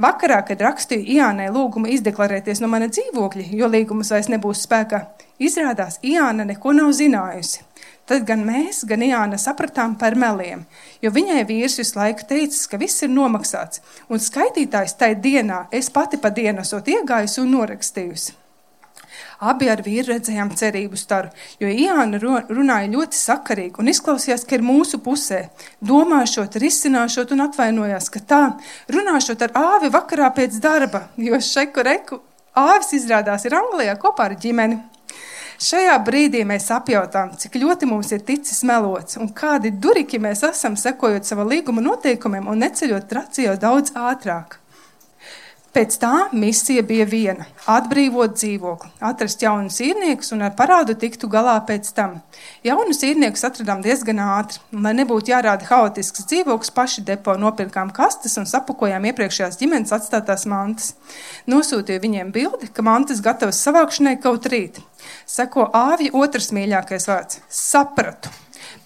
Vakarā, kad rakstīju Iānai lūgumu izdeklarēties no mana dzīvokļa, jo līgums vairs nebūs spēkā, izrādās, Iāna neko nav zinājusi. Tad gan mēs, gan Iāna sapratām par meliem, jo viņai vīrs visu laiku teicis, ka viss ir nomaksāts, un skaitītājs tajā dienā es pati pa dienu esot iegājusi un norakstījusi. Abi ar vīru redzējām cerību staru, jo Iāna runāja ļoti sakarīgi un izklausījās, ka ir mūsu pusē. Domāšot, risināšot un atvainojās, ka tā, runāšot ar āvi vakarā pēc darba, jo šeku reku āvis izrādās ir Anglijā kopā ar ģimeni. Šajā brīdī mēs apjautām, cik ļoti mums ir ticis melots un kādi duriki mēs esam sekojot sava līguma noteikumiem un neceļot traci jau daudz ātrāk. Pēc tā misija bija viena - atbrīvot dzīvokli, atrast jaunus īrniekus un ar parādu tiktu galā pēc tam. Jaunus īrniekus atradām diezgan ātri, un, lai nebūtu jārāda haotisks dzīvoklis, paši depo nopirkām kastes un sapakojām iepriekšējās ģimenes atstātās mantas. Nosūtīju viņiem bildi, ka mantas gatavas savākšanai kaut rīt. Seko āvja otrs mīļākais vārds - sapratu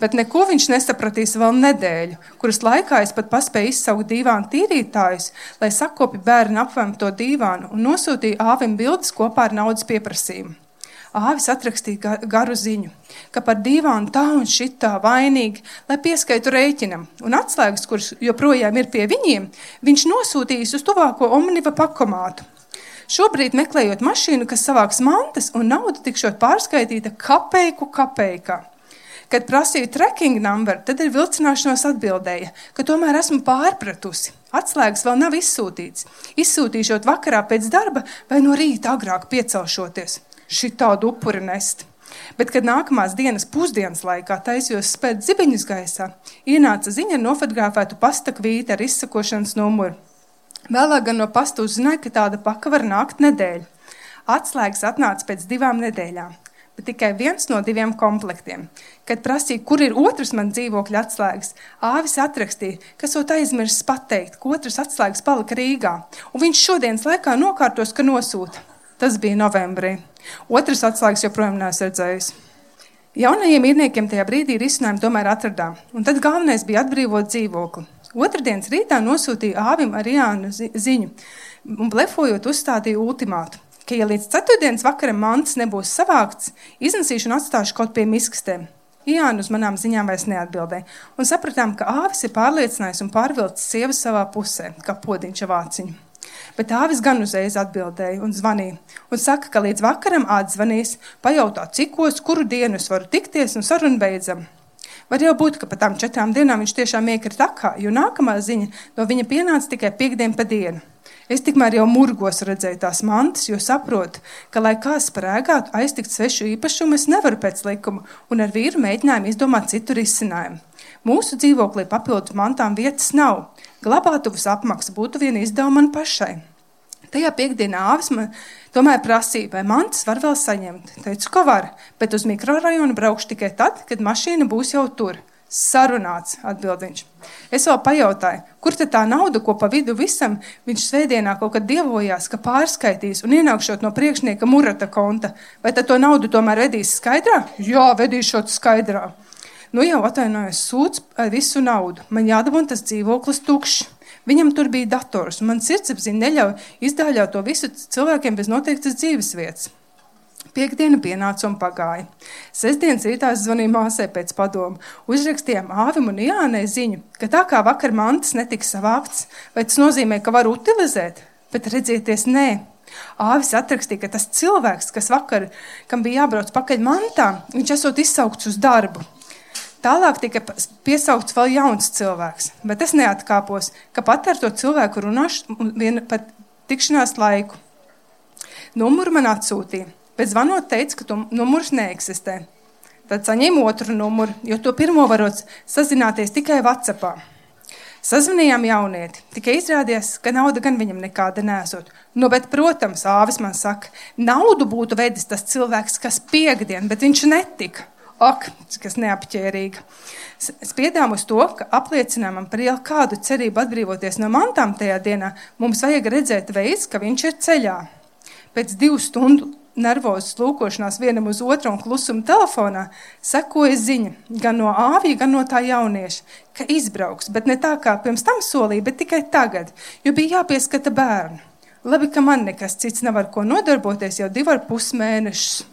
bet neko viņš nesapratīs vēl nedēļu, kuras laikā es pat paspēju izsaukt dīvānu tīrītājus, lai sakopi bērnu apvēm to dīvānu un nosūtīju āvim bildes kopā ar naudas pieprasījumu. Āvis atrakstīja garu ziņu, ka par dīvānu tā un šitā vainīgi, lai pieskaitu rēķinam, un atslēgas, kuras joprojām ir pie viņiem, viņš nosūtījis uz tuvāko omniva pakomātu. Šobrīd meklējot mašīnu, kas savāks mantas, un nauda tikšot pārskaitīta kapeiku kapeikā. Kad prasīju tracking numuru, tad ir vilcināšanos atbildēja, ka tomēr esmu pārpratusi. Atslēgas vēl nav izsūtīts. Izsūtīšot vakarā pēc darba vai no rīta agrāk piecelšoties. Šī tādu upuri nest. Bet, kad nākamās dienas pusdienas laikā taisījos spēt zibeņus gaisā, ienāca ziņa ar nofotografētu pasta kvīti ar izsakošanas numuru. Vēlāk gan no pasta uzzināja, ka tāda paka var nākt nedēļu. Atslēgas atnāca pēc divām nedēļām bet tikai viens no diviem komplektiem. Kad prasīja, kur ir otrs man dzīvokļa atslēgas, Āvis atrakstīja, ka esot aizmirsis pateikt, ka otrs atslēgas palika Rīgā, un viņš šodienas laikā nokārtos, ka nosūta. Tas bija novembrī. Otrs atslēgas joprojām neesmu redzējis. Jaunajiem īrniekiem tajā brīdī risinājumu tomēr atradām, un tad galvenais bija atbrīvot dzīvokli. Otradienas rītā nosūtīja Āvim ar Jānu ziņu, un blefojot uzstādīja ultimātu ka, ja līdz ceturtdienas vakaram mantas nebūs savākts, iznesīšu un atstāšu kaut pie miskastēm. Jānis uz manām ziņām vairs neatbildēja, un sapratām, ka āvis ir pārliecinājis un pārvilcis sievu savā pusē, kā podziņš vāciņu. Bet āvis gan uzreiz atbildēja un zvanīja, un saka, ka līdz vakaram atzvanīs, pajautā, cikos, kuru dienu es varu tikties, un sarunu beidzam. Var jau būt, ka pa tām četrām dienām viņš tiešām iekrita akā, jo nākamā ziņa no viņa pienāca tikai piekdien pa dienu. Es tikmēr jau murgos redzēju tās mantas, jo saprotu, ka, lai kā sprēgātu, aiztikt svešu īpašumu, es nevaru pēc likuma, un ar vīru mēģinājumu izdomāt citu risinājumu. Mūsu dzīvoklī papildu mantām vietas nav. Glabātuvas apmaksa būtu viena izdevuma man pašai. Tajā piekdienā āvis man tomēr prasīja, vai mantas var vēl saņemt. Teicu, ka var, bet uz mikrorajonu braukšu tikai tad, kad mašīna būs jau tur. Sarunāts, atbild viņš. Es vēl pajautāju, kur tā nauda, ko pa vidu visam viņš svētdienā kaut kad dievojās, ka pārskaitīs un ienākšot no priekšnieka Murata konta. Vai tad to naudu tomēr vedīs skaidrā? Jā, vedīšot skaidrā. Nu jau atvainojos sūdz visu naudu. Man jādabūna tas dzīvoklis tukšs. Viņam tur bija dators, un man sirdsapziņa neļauj izdāļot to visu cilvēkiem bez noteiktas dzīves vietas. Piektdiena pienāca un pagāja. Sestdienas rītā zvanīja māsai pēc padomu. Uzrakstījām Āvim un Jānai ziņu, ka tā kā vakar mantas netika savākts, vai tas nozīmē, ka var utilizēt, bet redzieties, nē. Āvis atrakstīja, ka tas cilvēks, kas vakar, kam bija jābrauc pakaļ mantām, viņš esot izsaukts uz darbu. Tālāk tika piesaukts vēl jauns cilvēks, bet es neatkāpos, ka pat ar to cilvēku runāšu vienu pat tikšanās laiku. Numuru man atsūtīja. Bet zvanot, teica, ka numurs neeksistē. Tad saņēmu otru numuru, jo to pirmo varot sazināties tikai WhatsApp. Sazvanījām jaunieti, tikai izrādījās, ka nauda gan viņam nekāda nesot. Nu, bet, protams, āvis man saka, naudu būtu vedis tas cilvēks, kas piekdien, bet viņš netika. Ak, kas neapķērīgi. Spiedām uz to, ka apliecinājumam par jau kādu cerību atbrīvoties no mantām tajā dienā, mums vajag redzēt veids, ka viņš ir ceļā. Pēc divu stundu nervozas lūkošanās vienam uz otru un klusuma telefonā, sekoja ziņa gan no āvija, gan no tā jaunieša, ka izbrauks, bet ne tā kā pirms tam solīja, bet tikai tagad, jo bija jāpieskata bērnu. Labi, ka man nekas cits nav ar ko nodarboties jau divu ar pus mēnešus.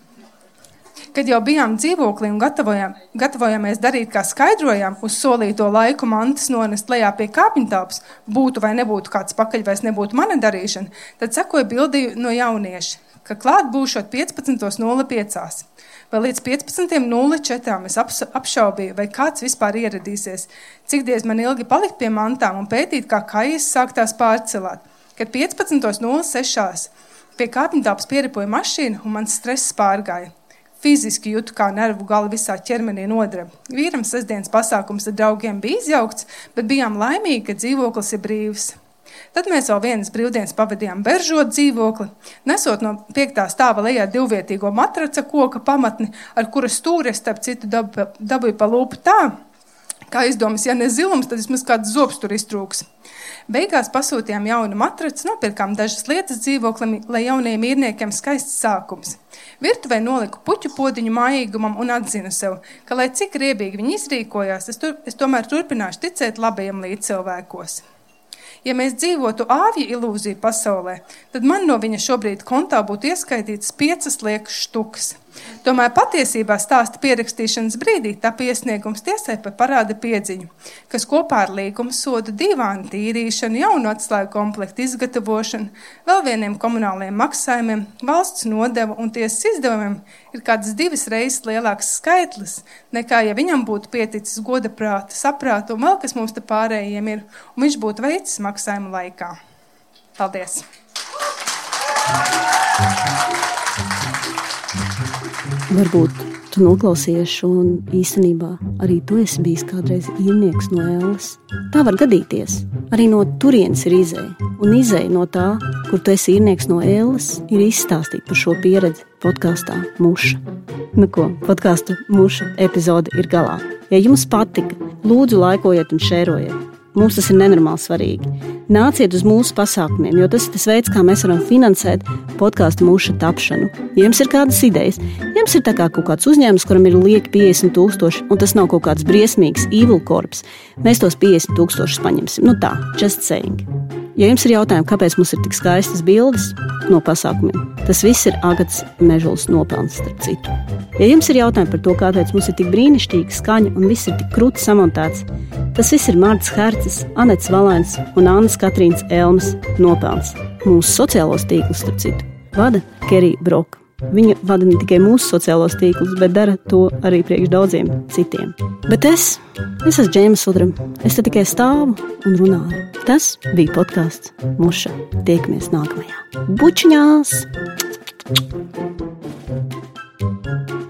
Kad jau bijām dzīvoklī un gatavojām, gatavojāmies darīt, kā skaidrojām, uz solīto laiku mantas nonest lejā pie kāpņtāps, būtu vai nebūtu kāds pakaļ, vai nebūtu mana darīšana, tad sekoja bildi no jaunieša, ka klāt būšot 15.05. Vai līdz 15.04. es apšaubīju, vai kāds vispār ieradīsies, cik diez man ilgi palikt pie mantām un pētīt, kā kājas sāktās pārcelāt. Kad 15.06. pie kāpņtāps pieripoja mašīna un mans stress pārgāja. Fiziski jūtu, kā nervu gali visā ķermenī nodraba. Vīram sestdienas pasākums ar draugiem bija izjaukts, bet bijām laimīgi, ka dzīvoklis ir brīvs. Tad mēs vēl vienas brīvdienas pavadījām beržot dzīvokli, nesot no piektā stāva lejā divvietīgo matraca koka pamatni, ar kuras stūri es starp citu dabūju pa lūpu tā, kā izdomas, ja ne zilums, tad vismaz kāds zobs tur iztrūks. Beigās pasūtījām jaunu matraci, nopirkām dažas lietas dzīvoklim, lai jaunajiem īrniekiem skaists sākums. Virtuvē noliku puķu podziņu mājīgumam un atzinu sev, ka, lai cik riebīgi viņi izrīkojās, es, tur, es tomēr turpināšu ticēt labajiem līdzcilvēkos. Ja mēs dzīvotu āvju ilūziju pasaulē, tad man no viņa šobrīd kontā būtu ieskaitītas piecas liekas štukas. Tomēr patiesībā stāsta pierakstīšanas brīdī tā piesniegums tiesai par parāda piedziņu, kas kopā ar līgumu sodu divānu tīrīšanu, jaunu atslēgu komplektu izgatavošanu, vēl vieniem komunāliem maksājumiem, valsts nodevu un tiesas izdevumiem ir kādas divas reizes lielāks skaitlis, nekā ja viņam būtu pieticis goda prāta, saprāta un vēl kas mums te pārējiem ir, un viņš būtu veicis maksājumu laikā. Paldies! Thank you. Varbūt tu noklausies šo, un īstenībā arī tu esi bijis kādreiz īrnieks no Ēlas. Tā var gadīties. Arī no turienes ir izēja. Un izēja no tā, kur tu esi īrnieks no Ēlas, ir izstāstīt par šo pieredzi podkāstā Muša. Nu ko, podkāstu Muša epizode ir galā. Ja jums patika, lūdzu, laikojiet un šērojiet. Mums tas ir nenormāli svarīgi. Nāciet uz mūsu pasākumiem, jo tas ir tas veids, kā mēs varam finansēt podkāstu mūža tapšanu. Ja jums ir kādas idejas, jums ir kā kaut kāds uzņēmums, kuram ir lieki 50 tūkstoši, un tas nav kaut kāds briesmīgs evil korps, mēs tos 50 tūkstošus paņemsim. Nu tā, just saying. Ja jums ir jautājumi, kāpēc mums ir tik skaistas bildes no pasākumiem, tas viss ir Agatas Mežulas nopelns, starp citu. Ja jums ir jautājumi par to, kāpēc mums ir tik brīnišķīga skaņa un viss ir tik krūti samontēts, tas viss ir Mārcis Hercis, Anets Valēns un Annas Katrīnas Elmas nopelns. Mūsu sociālos tīklus, starp citu, vada Kerija Broka. Viņa vada ne tikai mūsu sociālos tīklus, bet dara to arī priekš daudziem citiem. Bet es, es esmu Džeims Sudrams. Es te tikai stāvu un runāju. Tas bija podkāsts Muša. Tiekamies nākamajā bučiņās! Thank you.